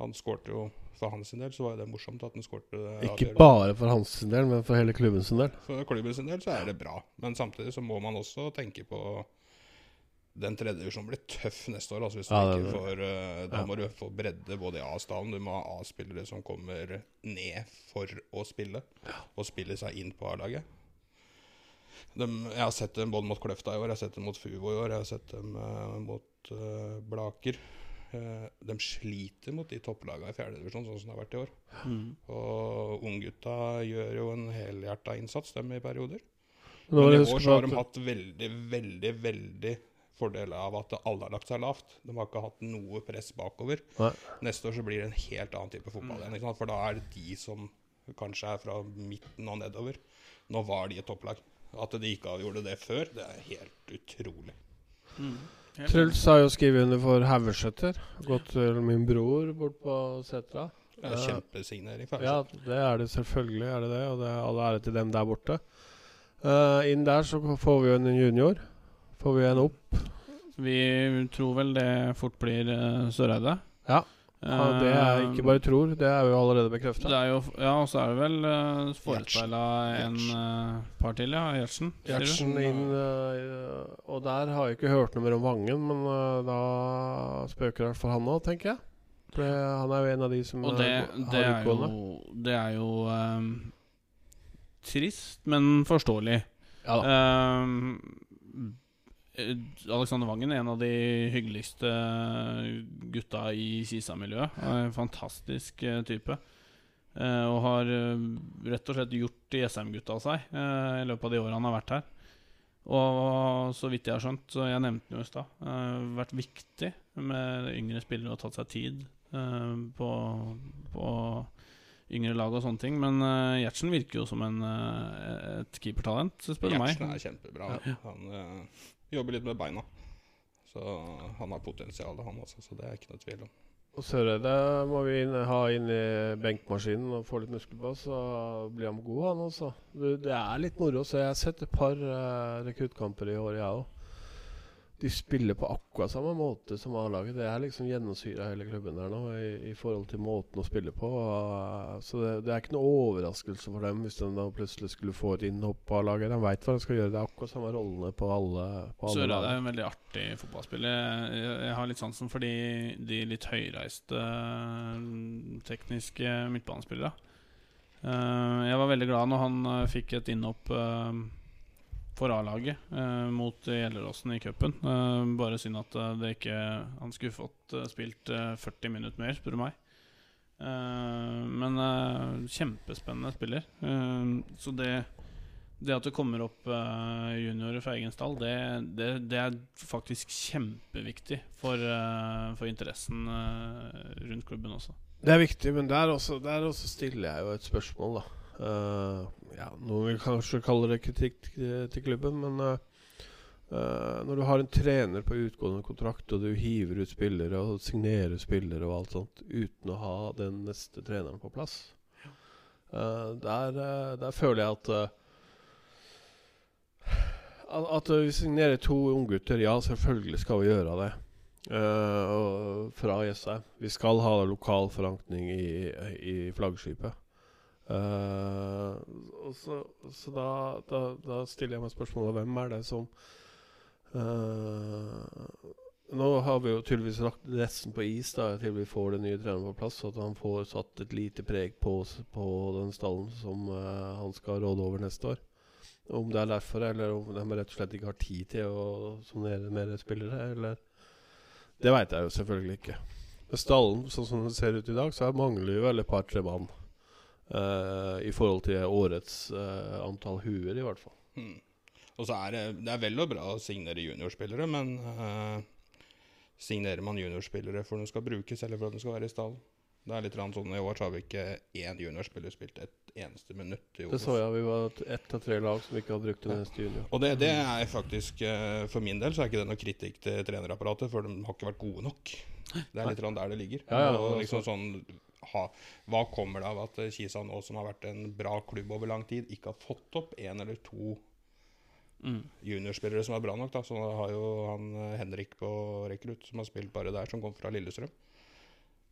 han skårte jo For hans del så var det morsomt at han skårte Ikke avgjørende. bare for hans del, men for hele klubben sin del. For klubben sin del så er det bra, men samtidig så må man også tenke på den tredje divisjonen blir tøff neste år. Altså hvis Ja, du ikke får, uh, da ja. må du få bredde både i A-stallen. Du må ha A-spillere som kommer ned for å spille, og spille seg inn på A-laget. Dem- Jeg har sett dem både mot Kløfta i år, jeg har sett dem mot Fuvo i år, jeg har sett dem uh, mot uh, Blaker. Uh, de sliter mot de topplagene i fjerdedivisjon, sånn som det har vært i år. Mm. Og unggutta gjør jo en helhjerta innsats, dem i perioder. Men i år så har de hatt veldig, veldig, veldig fordel av at alle har lagt seg lavt. De har ikke hatt noe press bakover. Nei. Neste år så blir det en helt annen type fotball igjen. For da er det de som kanskje er fra midten og nedover. Nå var de et topplag. At de ikke gjorde det før, det er helt utrolig. Mm. Truls har jo skrevet under for Haugesæter. Gått til min bror bort på Setra. Det er Kjempesignering. for Ja, det er det selvfølgelig, er det det. Og det er all ære til dem der borte. Uh, inn der så får vi jo en junior. Får vi en opp. Vi tror vel det fort blir uh, Søreide. Ja. Ja, det er ikke bare tror, det er jo allerede bekrefta. Det er ja, og så er det vel uh, forespeila en uh, par til, ja. Gjertsen. Gjertsen inn uh, Og der har jeg ikke hørt noe mer om Vangen, men uh, da spøker i hvert fall han òg, tenker jeg. For det, han er jo en av de som Og det, eh, det har utgående det er jo um, trist, men forståelig. Ja da. Um, eh, Alexander Wangen er en av de hyggeligste gutta i Kisa-miljøet. Fantastisk eh, type. Eh, og har eh, rett og slett gjort SM-gutta av seg eh, i løpet av de årene han har vært her. Og så vidt jeg har skjønt, så jeg nevnte den jo i stad, uh, vært viktig med yngre spillere og tatt seg tid eh, på, på yngre lag og sånne ting. Men uh, Gjertsen virker jo som en, eh, et keepertalent, spør du meg. Gjertsen er kjempebra. Ja. Han eh, jobber litt med beina. Så han har potensial, han også. Så det er ikke noe tvil om. Og Søreide må vi inn, ha inn i benkmaskinen og få litt muskel på, så blir han god, han også. Det er litt moro. Så jeg har sett et par uh, rekruttkamper i år, jeg òg. De spiller på akkurat samme måte som A-laget. Det er liksom gjennomsyra hele klubben der nå i, i forhold til måten å spille på. Så det, det er ikke noe overraskelse for dem hvis de da plutselig skulle få et innhopp på A-laget. De veit hva de skal gjøre. Det er akkurat samme rollene på alle, på alle Sørad er en veldig artig fotballspiller. Jeg, jeg har litt sansen for de, de litt høyreiste eh, tekniske midtbanespillere. Eh, jeg var veldig glad når han eh, fikk et innhopp eh, for A-laget eh, mot Gjelleråsen i cupen. Eh, bare synd at eh, det ikke Han skulle fått eh, spilt eh, 40 minutter mer, spør du meg. Eh, men eh, kjempespennende spiller. Eh, så det det at det kommer opp eh, juniorer fra egen det, det, det er faktisk kjempeviktig for, eh, for interessen eh, rundt klubben også. Det er viktig, men der også, der også stiller jeg jo et spørsmål, da. Eh, ja, Noen vil kanskje kalle det kritikk til, klubben, men uh, uh, når du har en trener på utgående kontrakt, og du hiver ut spillere og signerer spillere og alt sånt uten å ha den neste treneren på plass, der, der føler jeg at at, vi signerer to unggutter, ja, selvfølgelig skal vi gjøre det. Fra Jessheim. Vi skal ha lokal forankring i, i flaggskipet. Og så så da, da, da stiller jeg meg spørsmålet hvem er det som uh, Nå har vi jo tydeligvis lagt resten på is da til vi får den nye treneren på plass, så at han får satt et lite preg på, på den stallen som uh, han skal råde over neste år. Om det er derfor, eller om de rett og slett ikke har tid til å sonere mer spillere, eller Det veit jeg jo selvfølgelig ikke. Med stallen, sånn som den ser ut i dag, så mangler jo vel et par-tre mann. Eh, I forhold til årets uh, antall huer, i hvert fall. Hmm. Og så er det, det er vel og bra å signere juniorspillere, men uh, signerer man juniorspillere for at de skal brukes, eller for at de skal være i stallen? Det er litt sånn, I år så har vi ikke én juniorspiller spilt et eneste minutt i Det så jeg. Vi var et- ett av tre lag som ikke hadde brukt en eneste junior. Og det, det er faktisk For min del så er ikke det noe kritikk til trenerapparatet, for de har ikke vært gode nok. Det er litt sånn der det ligger. Ja, ja, og liksom sånn ha, Hva kommer det av at eh, Kisa nå, som har vært en bra klubb over lang tid, ikke har fått opp én eller to Mm. juniorspillere som er bra nok? da Så har jo han eh, Henrik på rekrutt, som har spilt bare der, som kom fra Lillestrøm.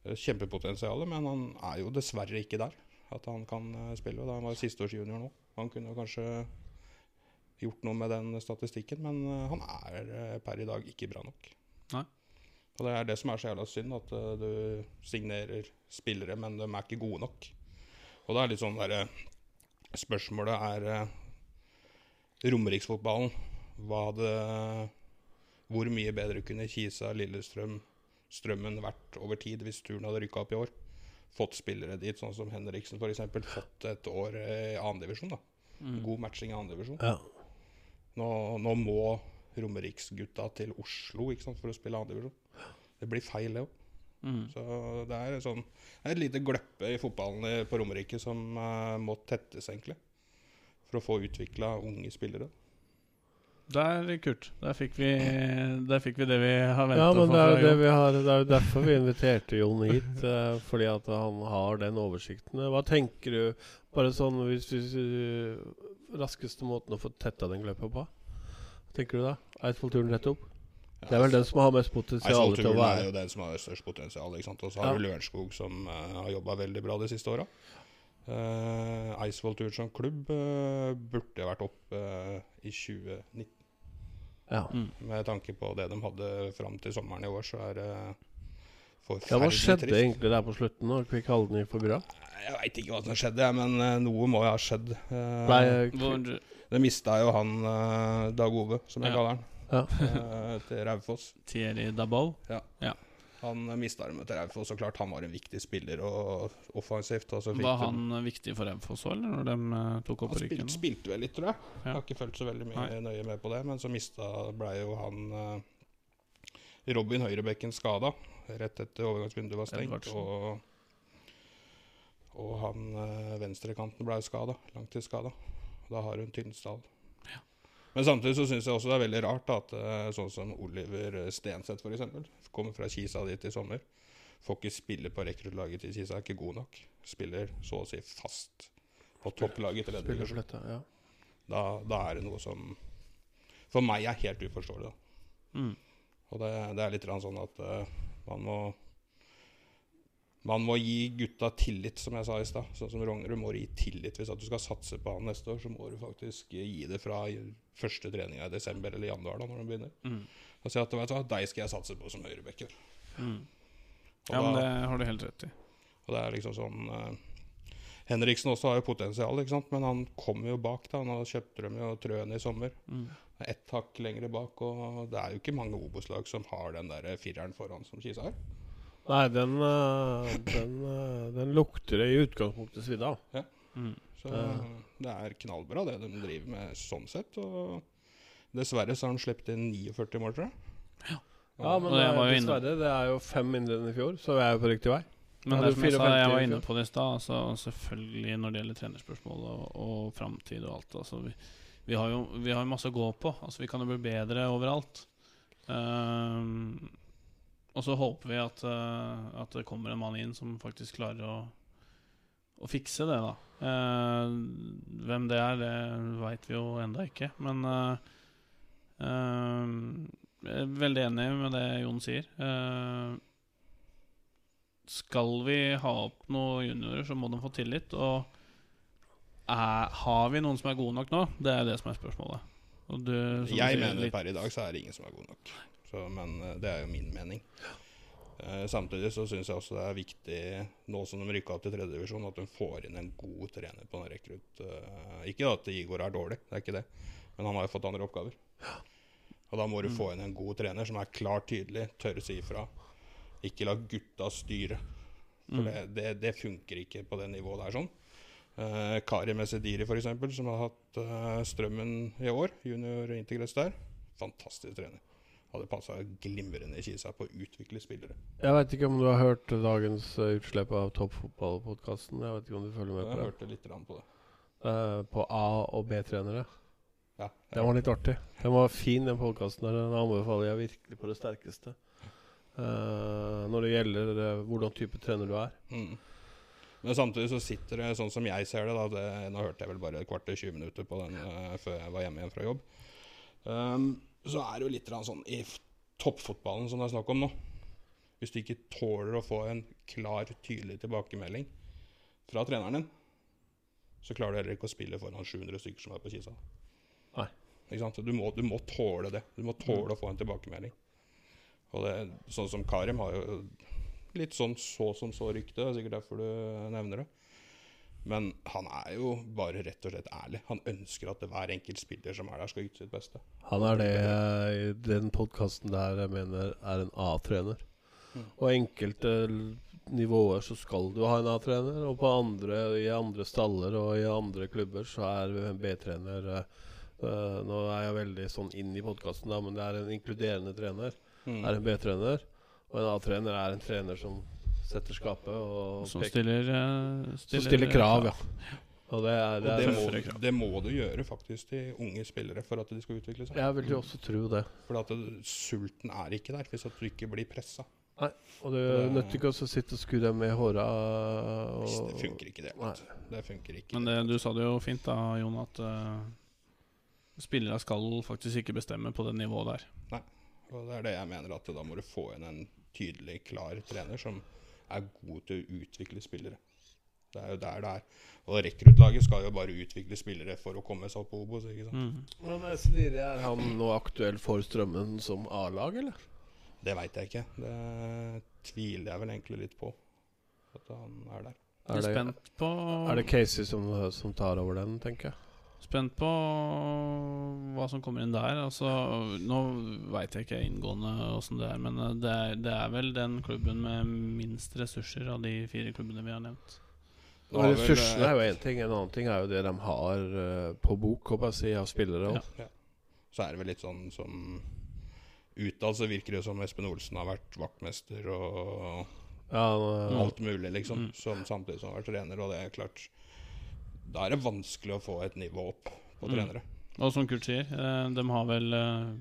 Kjempepotensialet, Kjempepotensial, men han er jo dessverre ikke der. At han kan eh, spille. da Han var sisteårsjunior nå. Han kunne kanskje gjort noe med den statistikken, men eh, han er eh, per i dag ikke bra nok. Nei. Og det er det som er så jævla synd, at eh, du signerer spillere, men de er ikke gode nok. Og det er litt sånn derre Spørsmålet er eh, Romeriksfotballen. Hva hadde Hvor mye bedre kunne Kisa, Lillestrøm, Strømmen vært over tid hvis turen hadde rykka opp i år? Fått spillere dit, sånn som Henriksen f.eks. Fått et år i annendivisjon. da. God matching i annendivisjon. Ja. Nå, nå må Romeriksgutta til Oslo ikke sant, for å spille andredivisjon. Det blir feil, det òg. Mm. Så det er, sånn, det er et lite gløppe i fotballen på Romerike som uh, må tettes, egentlig. For å få utvikla unge spillere. Der, Kurt. Der fikk, vi, der fikk vi det vi har venta Ja, på. det er, det, vi har, det er jo derfor vi inviterte Jon hit. Uh, fordi at han har den oversikten. Hva tenker du Bare sånn hvis, hvis uh, Raskeste måten å få tetta den gløppa på? Tenker du da? Eidsvollturen rett opp? Det er vel den som har mest potensial til å Eidsvoll-turen er jo den som har størst potensial. ikke sant? Og så har Ja. du Lørenskog, som uh, har jobba veldig bra de siste åra. Uh, Eidsvollturen som klubb uh, burde vært oppe uh, i 2019. Ja. Mm. Med tanke på det de hadde fram til sommeren i år, så er det ja, Hva skjedde trist. egentlig der på slutten? når Kvikk Halden gikk for bra? Jeg veit ikke hva som skjedde, men eh, noe må jo ha skjedd. Uh, Nei, Hvor, det mista jo han eh, Dag Ove, som jeg Ja. kaller han, ja. eh, til Raufoss. Thierry Dabou. Han uh, mista dem til Raufoss, og klart han var en viktig spiller og offensivt. Og fikk Var han den. viktig for Raufoss òg, eller når de eh, tok opp han spilte, spilte vel litt, tror jeg. Jeg har ikke fulgt så veldig mye Nei. nøye med på det. Men så mista blei jo han eh, Robin Høyrebekken skada rett etter overgangsvinduet var stengt. Edvardsen. Og, og han venstrekanten blei skada. Langtidsskada. Da har hun Tynsdal. Men samtidig så syns jeg også det er veldig rart at eh, sånn som Oliver Stenseth f.eks. kommer fra Kisa dit i sommer. Får ikke spille på rekruttlaget til Kisa, er ikke god nok. Spiller så å si fast på topplaget til Edvardsen ja. da, da er det noe som for meg er helt uforståelig. Mm. Og det, det er litt sånn at uh, man må man må gi gutta tillit, som jeg sa i stad. Sånn som Rognerud må gi tillit. Hvis du skal satse på han neste år, så må du faktisk gi det fra første treninga i desember eller januar, da, når de begynner. Mm. Og si at vet du deg skal jeg satse på som høyrebacker. Mm. Ja, men det har du helt rett i. og det er liksom sånn uh, Henriksen også har jo potensial, ikke sant? men han kommer jo bak. da Han har kjøpt dem jo Trøen i sommer. Mm. ett hakk lengre bak. Og det er jo ikke mange Obos-lag som har den der fireren foran som Kisa har. Nei, den, eh, den, eh, den lukter det i utgangspunktet svidd av. Mm. Så det er knallbra det de driver med sånn sett. Og dessverre så har han sluppet inn 49 mål, tror jeg. Ja, men Og jeg det er, dessverre, det er jo fem mindre enn i fjor, så vi er jo på riktig vei. Men Ja, det er som jeg, sa, jeg var inne på det i stad, altså, selvfølgelig når det gjelder trenerspørsmål og, og framtid og alt altså, vi, vi har jo vi har masse å gå på. Altså, vi kan jo bli bedre overalt. Ehm, og så håper vi at, uh, at det kommer en mann inn som faktisk klarer å, å fikse det, da. Uh, hvem det er, det veit vi jo enda ikke. Men eh, jeg er veldig enig med det Jon sier. Skal vi ha opp noen juniorer, så må de få tillit. Og er, har vi noen som er gode nok nå? Det er det som er spørsmålet. Og du, Jeg mener litt- per i dag så er det ingen som er god nok. Så, men eh, det er jo min mening. Eh, samtidig så syns jeg også det er viktig, nå som de rykka opp til tredjedivisjon, at de får inn en god trener på en rekrutt. Eh, ikke at Igor er dårlig, det er ikke det, men han har jo fått andre oppgaver. Og da må du Mm. få inn en god trener som er klart tydelig, tør å si ifra. Ikke la gutta styre. For Mm. det, det, det funker ikke på det nivået der sånn. Eh, Kari Mesediri, f.eks., som har hatt eh, Strømmen i år. Junior Integress der. Fantastisk trener. Hadde passa glimrende i Kisa på å utvikle spillere. Jeg vet ikke om du har hørt dagens eh, utslipp av Toppfotballpodkasten. Jeg vet ikke om du følger med Jeg på det. hørte litt på det. Uh, på A- og B-trenere. Ja, Den var litt artig. Den var fin, den podkasten der. Den anbefaler jeg virkelig på det sterkeste. Uh, når det gjelder uh, hvordan type trener du er. Mm. Men samtidig så sitter det sånn som jeg ser det, da det, Nå hørte jeg vel bare et kvarter 20 minutter på den uh, før jeg var hjemme igjen fra jobb. Um, så er det jo litt sånn i toppfotballen som det er snakk om nå. Hvis du ikke tåler å få en klar, tydelig tilbakemelding fra treneren din, så klarer du heller ikke å spille foran 700 stykker som er på Kisa. Nei. Ikke sant? Du må, du må tåle det. Du må tåle å få en tilbakemelding. Og det, sånn som Karim har jo litt sånn så som så rykte, det er sikkert derfor du nevner det. Men han er jo bare rett og slett ærlig. Han ønsker at hver enkelt spiller som er der, skal yte sitt beste. Han er det i den podkasten der jeg mener er en A-trener. Mm. Og enkelte nivåer så skal du ha en A-trener, og på andre, i andre staller og i andre klubber så er en B-trener eh, eh, Nå er jeg veldig sånn inn i podkasten, men det er en inkluderende trener. Mm. Er en B-trener. Og en A-trener er en trener som setter skapet og Som stiller, stiller, eh, som stiller krav, ja. Og det er, Og det det er må, det må du gjøre faktisk til unge spillere for at de skal utvikle seg. Jeg vil jo også tro det. For at det, sulten er ikke der hvis at du ikke blir pressa. Og det nytter ikke å sitte og skue dem med håra. Det funker ikke, det. vet. Det funker ikke. Men det, du sa det jo fint da, Jon, at uh, spillere skal faktisk ikke bestemme på det nivået der. Nei, Og det er det jeg mener, at da må du få inn en tydelig, klar trener som er gode til å utvikle spillere. Det er jo der det er. Og rekruttlaget skal jo bare utvikle spillere for å komme seg opp på Obos. ikke sant? Mm. Men Er han nå aktuell for Strømmen som A-lag, eller? Det veit jeg ikke. Det tviler jeg vel egentlig litt på. At han er der. Er Er det, spent på er det Casey som, som tar over den, tenker jeg? Spent på hva som kommer inn der. Altså, nå veit jeg ikke inngående åssen det er, men eh, det er, det er vel den klubben med minst ressurser av de fire klubbene vi har nevnt. Det Og Ressursene er jo én ting. En annen ting er jo det de har eh, på bok håper jeg å si, av spillere. Ja. Ja. Så er det vel litt sånn som Utad så virker det som Espen Olsen har vært vaktmester og Ja, alt mulig, liksom. Mm. Som samtidig som har vært trener, og det er klart Da er det vanskelig å få et nivå opp på Mm. trenere. Og som Kurt sier, eh, de har vel eh,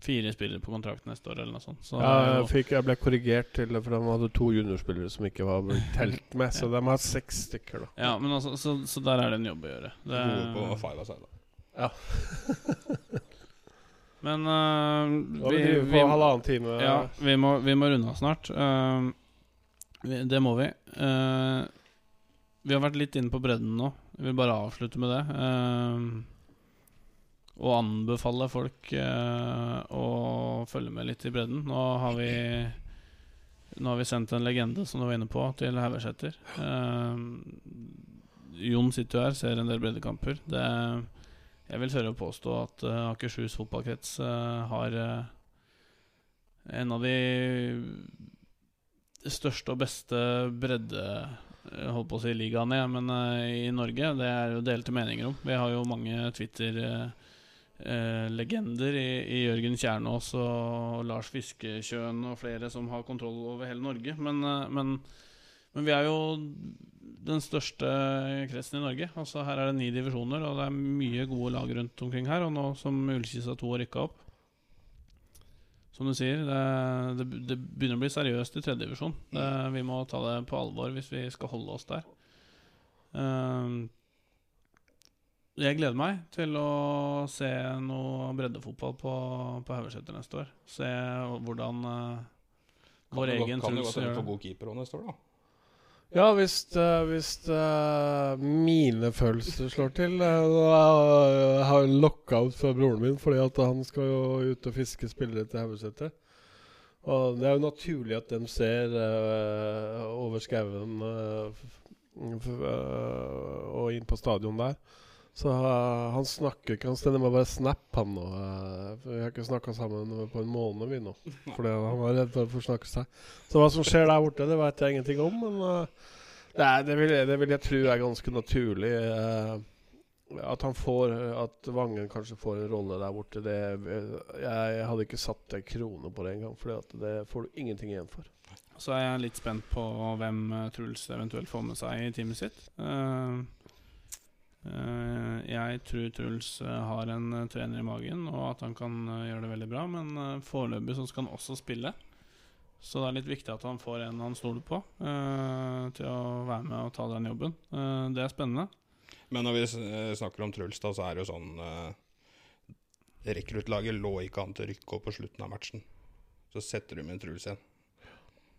fire spillere på kontrakt neste år, eller noe sånt. Så ja, jeg, fikk, jeg ble korrigert til det, For de hadde to juniorspillere som ikke var blitt telt med, så de har seks stykker, da. ja, men altså, så, så der er det en jobb å gjøre. Det, Gode på five aside. da. men uh, Ja, vi vi, på time. Ja, vi må, vi må runde av snart. Uh, vi, det må vi. Eh, vi har vært litt inne på bredden nå. Jeg vil bare avslutte med det. Eh, og anbefale folk eh, å følge med litt i bredden. Nå har vi Nå har vi sendt en legende, som du var inne på, til Haugesæter. Eh, Jon sitter jo her, ser en del breddekamper. Det, jeg vil tørre å påstå at Akershus fotballkrets har en av de største og beste bredde holdt på å si ligaen, ja, men eh, i Norge. Det er jo delte meninger om. Vi har jo mange Twitter-legender i, i Jørgen Kjernås og Lars Fiskekjøen og flere som har kontroll over hele Norge. Men, eh, men, men vi er jo den største kretsen i Norge. Altså Her er det ni divisjoner, og det er mye gode lag rundt omkring her. Og nå som Ullkisa 2 har rykka opp som du sier, det, det, det begynner å bli seriøst i tredjedivisjon. Vi må ta det på alvor hvis vi skal holde oss der. Uh, jeg gleder meg til å se noe breddefotball på, på Haugeseter neste år. Se hvordan uh, Kan vår jo godt- egen Kan jo Truls godt hende på det. god keeper òg neste år, da. Ja, hvis, uh, hvis uh, mine følelser slår til Uh, Jeg har en lockout fra broren min fordi at han skal jo ut og fiske spillere til Haugesæter. Og det er jo naturlig at de ser over skauen og inn på stadion der. Så uh, han snakker ikke. Han sender meg bare snap, han nå. for vi har ikke snakka sammen på en måned, vi nå. Fordi han var redd for å forsnakke seg. Så hva som skjer der borte, det vet jeg ingenting om. Men uh, Det, er, det, vil, det vil jeg tro er ganske naturlig. at han får At Vangen kanskje får en rolle der borte, det jeg, jeg hadde ikke satt en krone på det engang. For det får du ingenting igjen for. Så er jeg litt spent på hvem Truls eventuelt får med seg i teamet sitt. Eh, jeg tror Truls eh, har en eh, trener i magen, og at han kan eh, gjøre det veldig bra. Men foreløpig så skal han også spille. Så det er litt viktig at han får en han stoler på, eh, til å være med og ta den jobben. Eh, det er spennende. Men når vi eh, snakker om Truls, da, så er det jo sånn Rekruttlaget lå ikke an til å rykke opp på slutten av matchen. Så setter du med Truls igjen.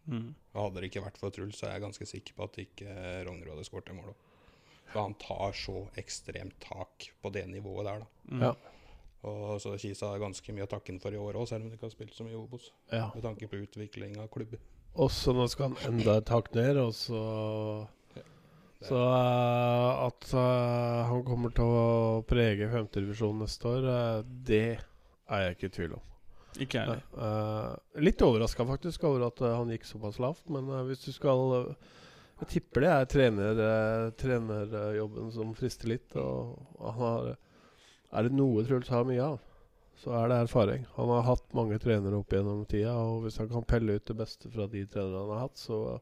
Mm. Hadde det ikke vært for Truls, så er jeg ganske sikker på at ikke Rognrud hadde skåret det målet. For han tar så ekstremt tak på det nivået der, da. Mm. Ja. Og så Kisa har ganske mye å takke for i år òg, selv om de ikke har spilt så mye i Obos. Ja. Med tanke på utvikling av klubb. Og så nå skal han enda et hakk ned, og så Så uh, at uh, han kommer til å prege femtedivisjonen neste år, uh, det er jeg ikke i tvil om. Ikke jeg. Eh, litt overraska faktisk over at han gikk såpass lavt, men hvis du skal Jeg tipper det er trener, eh, trenerjobben som frister litt. Har, er det noe Truls har mye av, så er det erfaring. Han har hatt mange trenere opp gjennom tida, og hvis han kan pelle ut det beste fra de trenerne han har hatt, så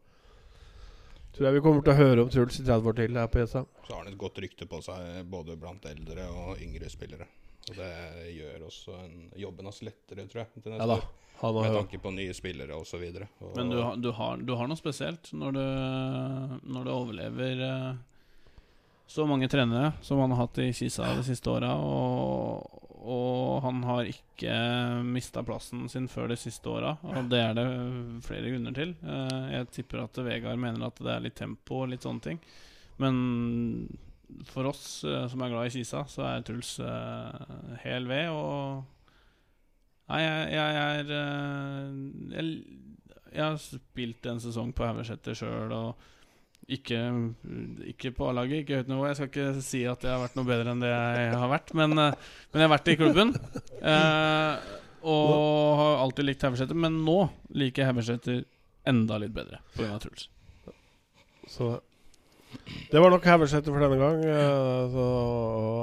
tror jeg vi kommer til å høre om Truls i 30 år til her på ESA. Så har han et godt rykte på seg både blant eldre og yngre spillere. Og det gjør også en, jobben hans lettere, tror jeg. Ja da. år. Han Med jo tanke på nye spillere osv. Men du, har- du, har, du har noe spesielt når du, når du overlever eh, så mange trenere som han har hatt i Kisa de siste åra, og, og han har ikke mista plassen sin før de siste åra. Og det er det flere grunner til. Eh, Jeg tipper at Vegard mener at det er litt tempo og litt sånne ting. Men for oss eh, som er glad i Kisa, så er Truls hel ved. Og Nei, jeg, jeg er eh, jeg, jeg har spilt en sesong på Haugeseter sjøl, og ikke, ikke på A-laget, ikke høyt nivå. Jeg skal ikke si at jeg har vært noe bedre enn det jeg har vært, men, eh, men jeg har vært i klubben. Eh, og har alltid likt Haugeseter, men nå liker jeg Haugeseter enda litt bedre pga. Truls. Så det var nok Haugeseter for denne gang. eh, så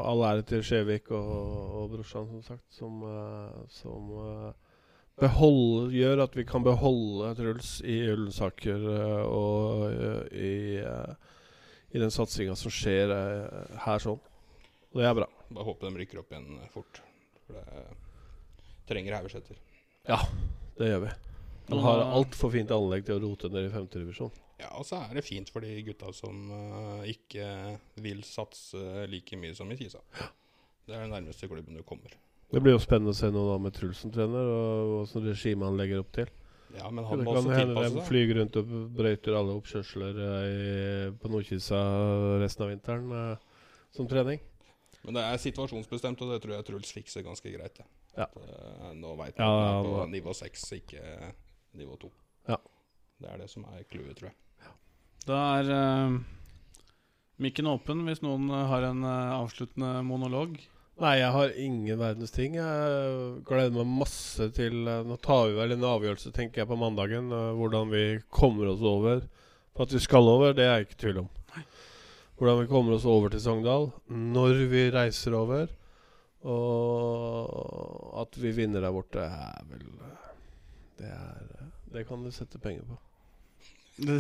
all ære til Skjevik og, og brorsan, som sagt, som, eh, som eh, behold, gjør at vi kan beholde Truls i Ullensaker og i, i den satsinga som skjer her sånn. Og det er bra. Bare håper de rykker opp igjen fort. For det trenger Haugeseter. Det gjør vi. De har altfor fint anlegg til å rote ned i femtedivisjon. Ja, og så er det fint for de gutta som uh, ikke vil satse like mye som i Kisa. Det er den nærmeste klubben du kommer. Det blir jo spennende å se noe da med Truls som trener, og åssen regimet han legger opp til. Ja, men han må også tilpasse seg. flyr rundt og brøyter alle oppkjørsler eh, i, på Nordkisa resten av vinteren uh, som trening. Men det er situasjonsbestemt, og det tror jeg Truls fikser ganske greit. Ja. Ja. Nå veit Ja, han er på nivå seks, ikke nivå to. Ja. Det er det som er clouet, tror jeg. Da er uh, mikken åpen hvis noen eh, har en uh, avsluttende monolog. Nei, jeg har ingen verdens ting. Jeg gleder meg masse til Nå tar vi vel en avgjørelse, tenker jeg, på mandagen. hvordan vi kommer oss over. For at vi skal over, det er jeg ikke i tvil om. Hvordan vi kommer oss over til Sogndal. Når vi reiser over. Og at vi vinner der borte, er vel Det, er, det kan du sette penger på. Det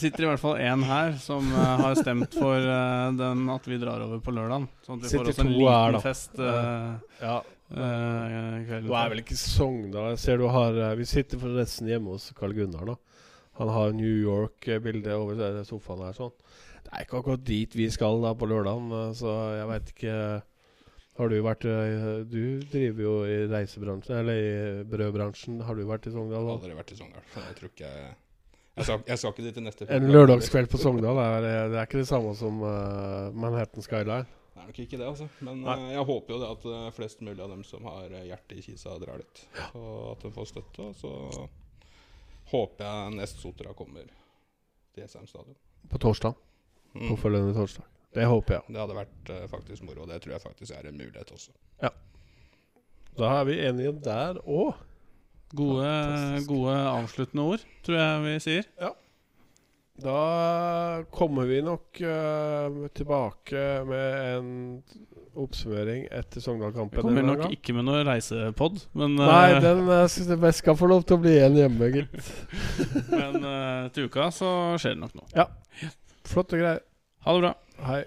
sitter i hvert fall én her som uh, har stemt for uh, den at vi drar over på lørdag. Sånn at vi får oss en liten her, fest uh, Ja, kvelden Nå er vel ikke Sogndal Jeg ser du har Vi sitter forresten hjemme hos Carl Gunnar nå. Han har New York-bilde over sofaen her sånn. Det er ikke akkurat dit vi skal da på lørdagen, eh, så jeg veit ikke Har du vært eh, Du driver jo i reisebransjen, eller i brødbransjen. Har du vært i Sogndal? har da? aldri vært i Sogndal. Jeg tror ikke jeg jeg skal, jeg skal ikke dit til neste En lørdagskveld på Sogndal er, eh, det er ikke det samme som uh, Manhattan Skyline. Det er nok ikke det, altså. Men eh, jeg håper jo det at uh, flest mulig av dem som har hjertet i kisa, drar dit. Og at de får støtte. Og så håper jeg nest Sotra kommer til SM Stadion. På torsdag. Mm. Påfølgende torsdag. Det håper jeg. Det hadde vært uh, faktisk moro, og det tror jeg faktisk er en mulighet også. Da er vi enige der òg. Gode, gode avsluttende ord, tror jeg vi sier. Da kommer vi nok uh, tilbake med en oppsummering etter Vi Sogndal-kampen. kommer nok gang. ikke med noe reisepod, men, Nei, eh, den uh, skal få lov til å bli igjen hjemme, gitt. men uh, til uka så skjer det nok noe. Flotte greier. Ha det bra. Hei.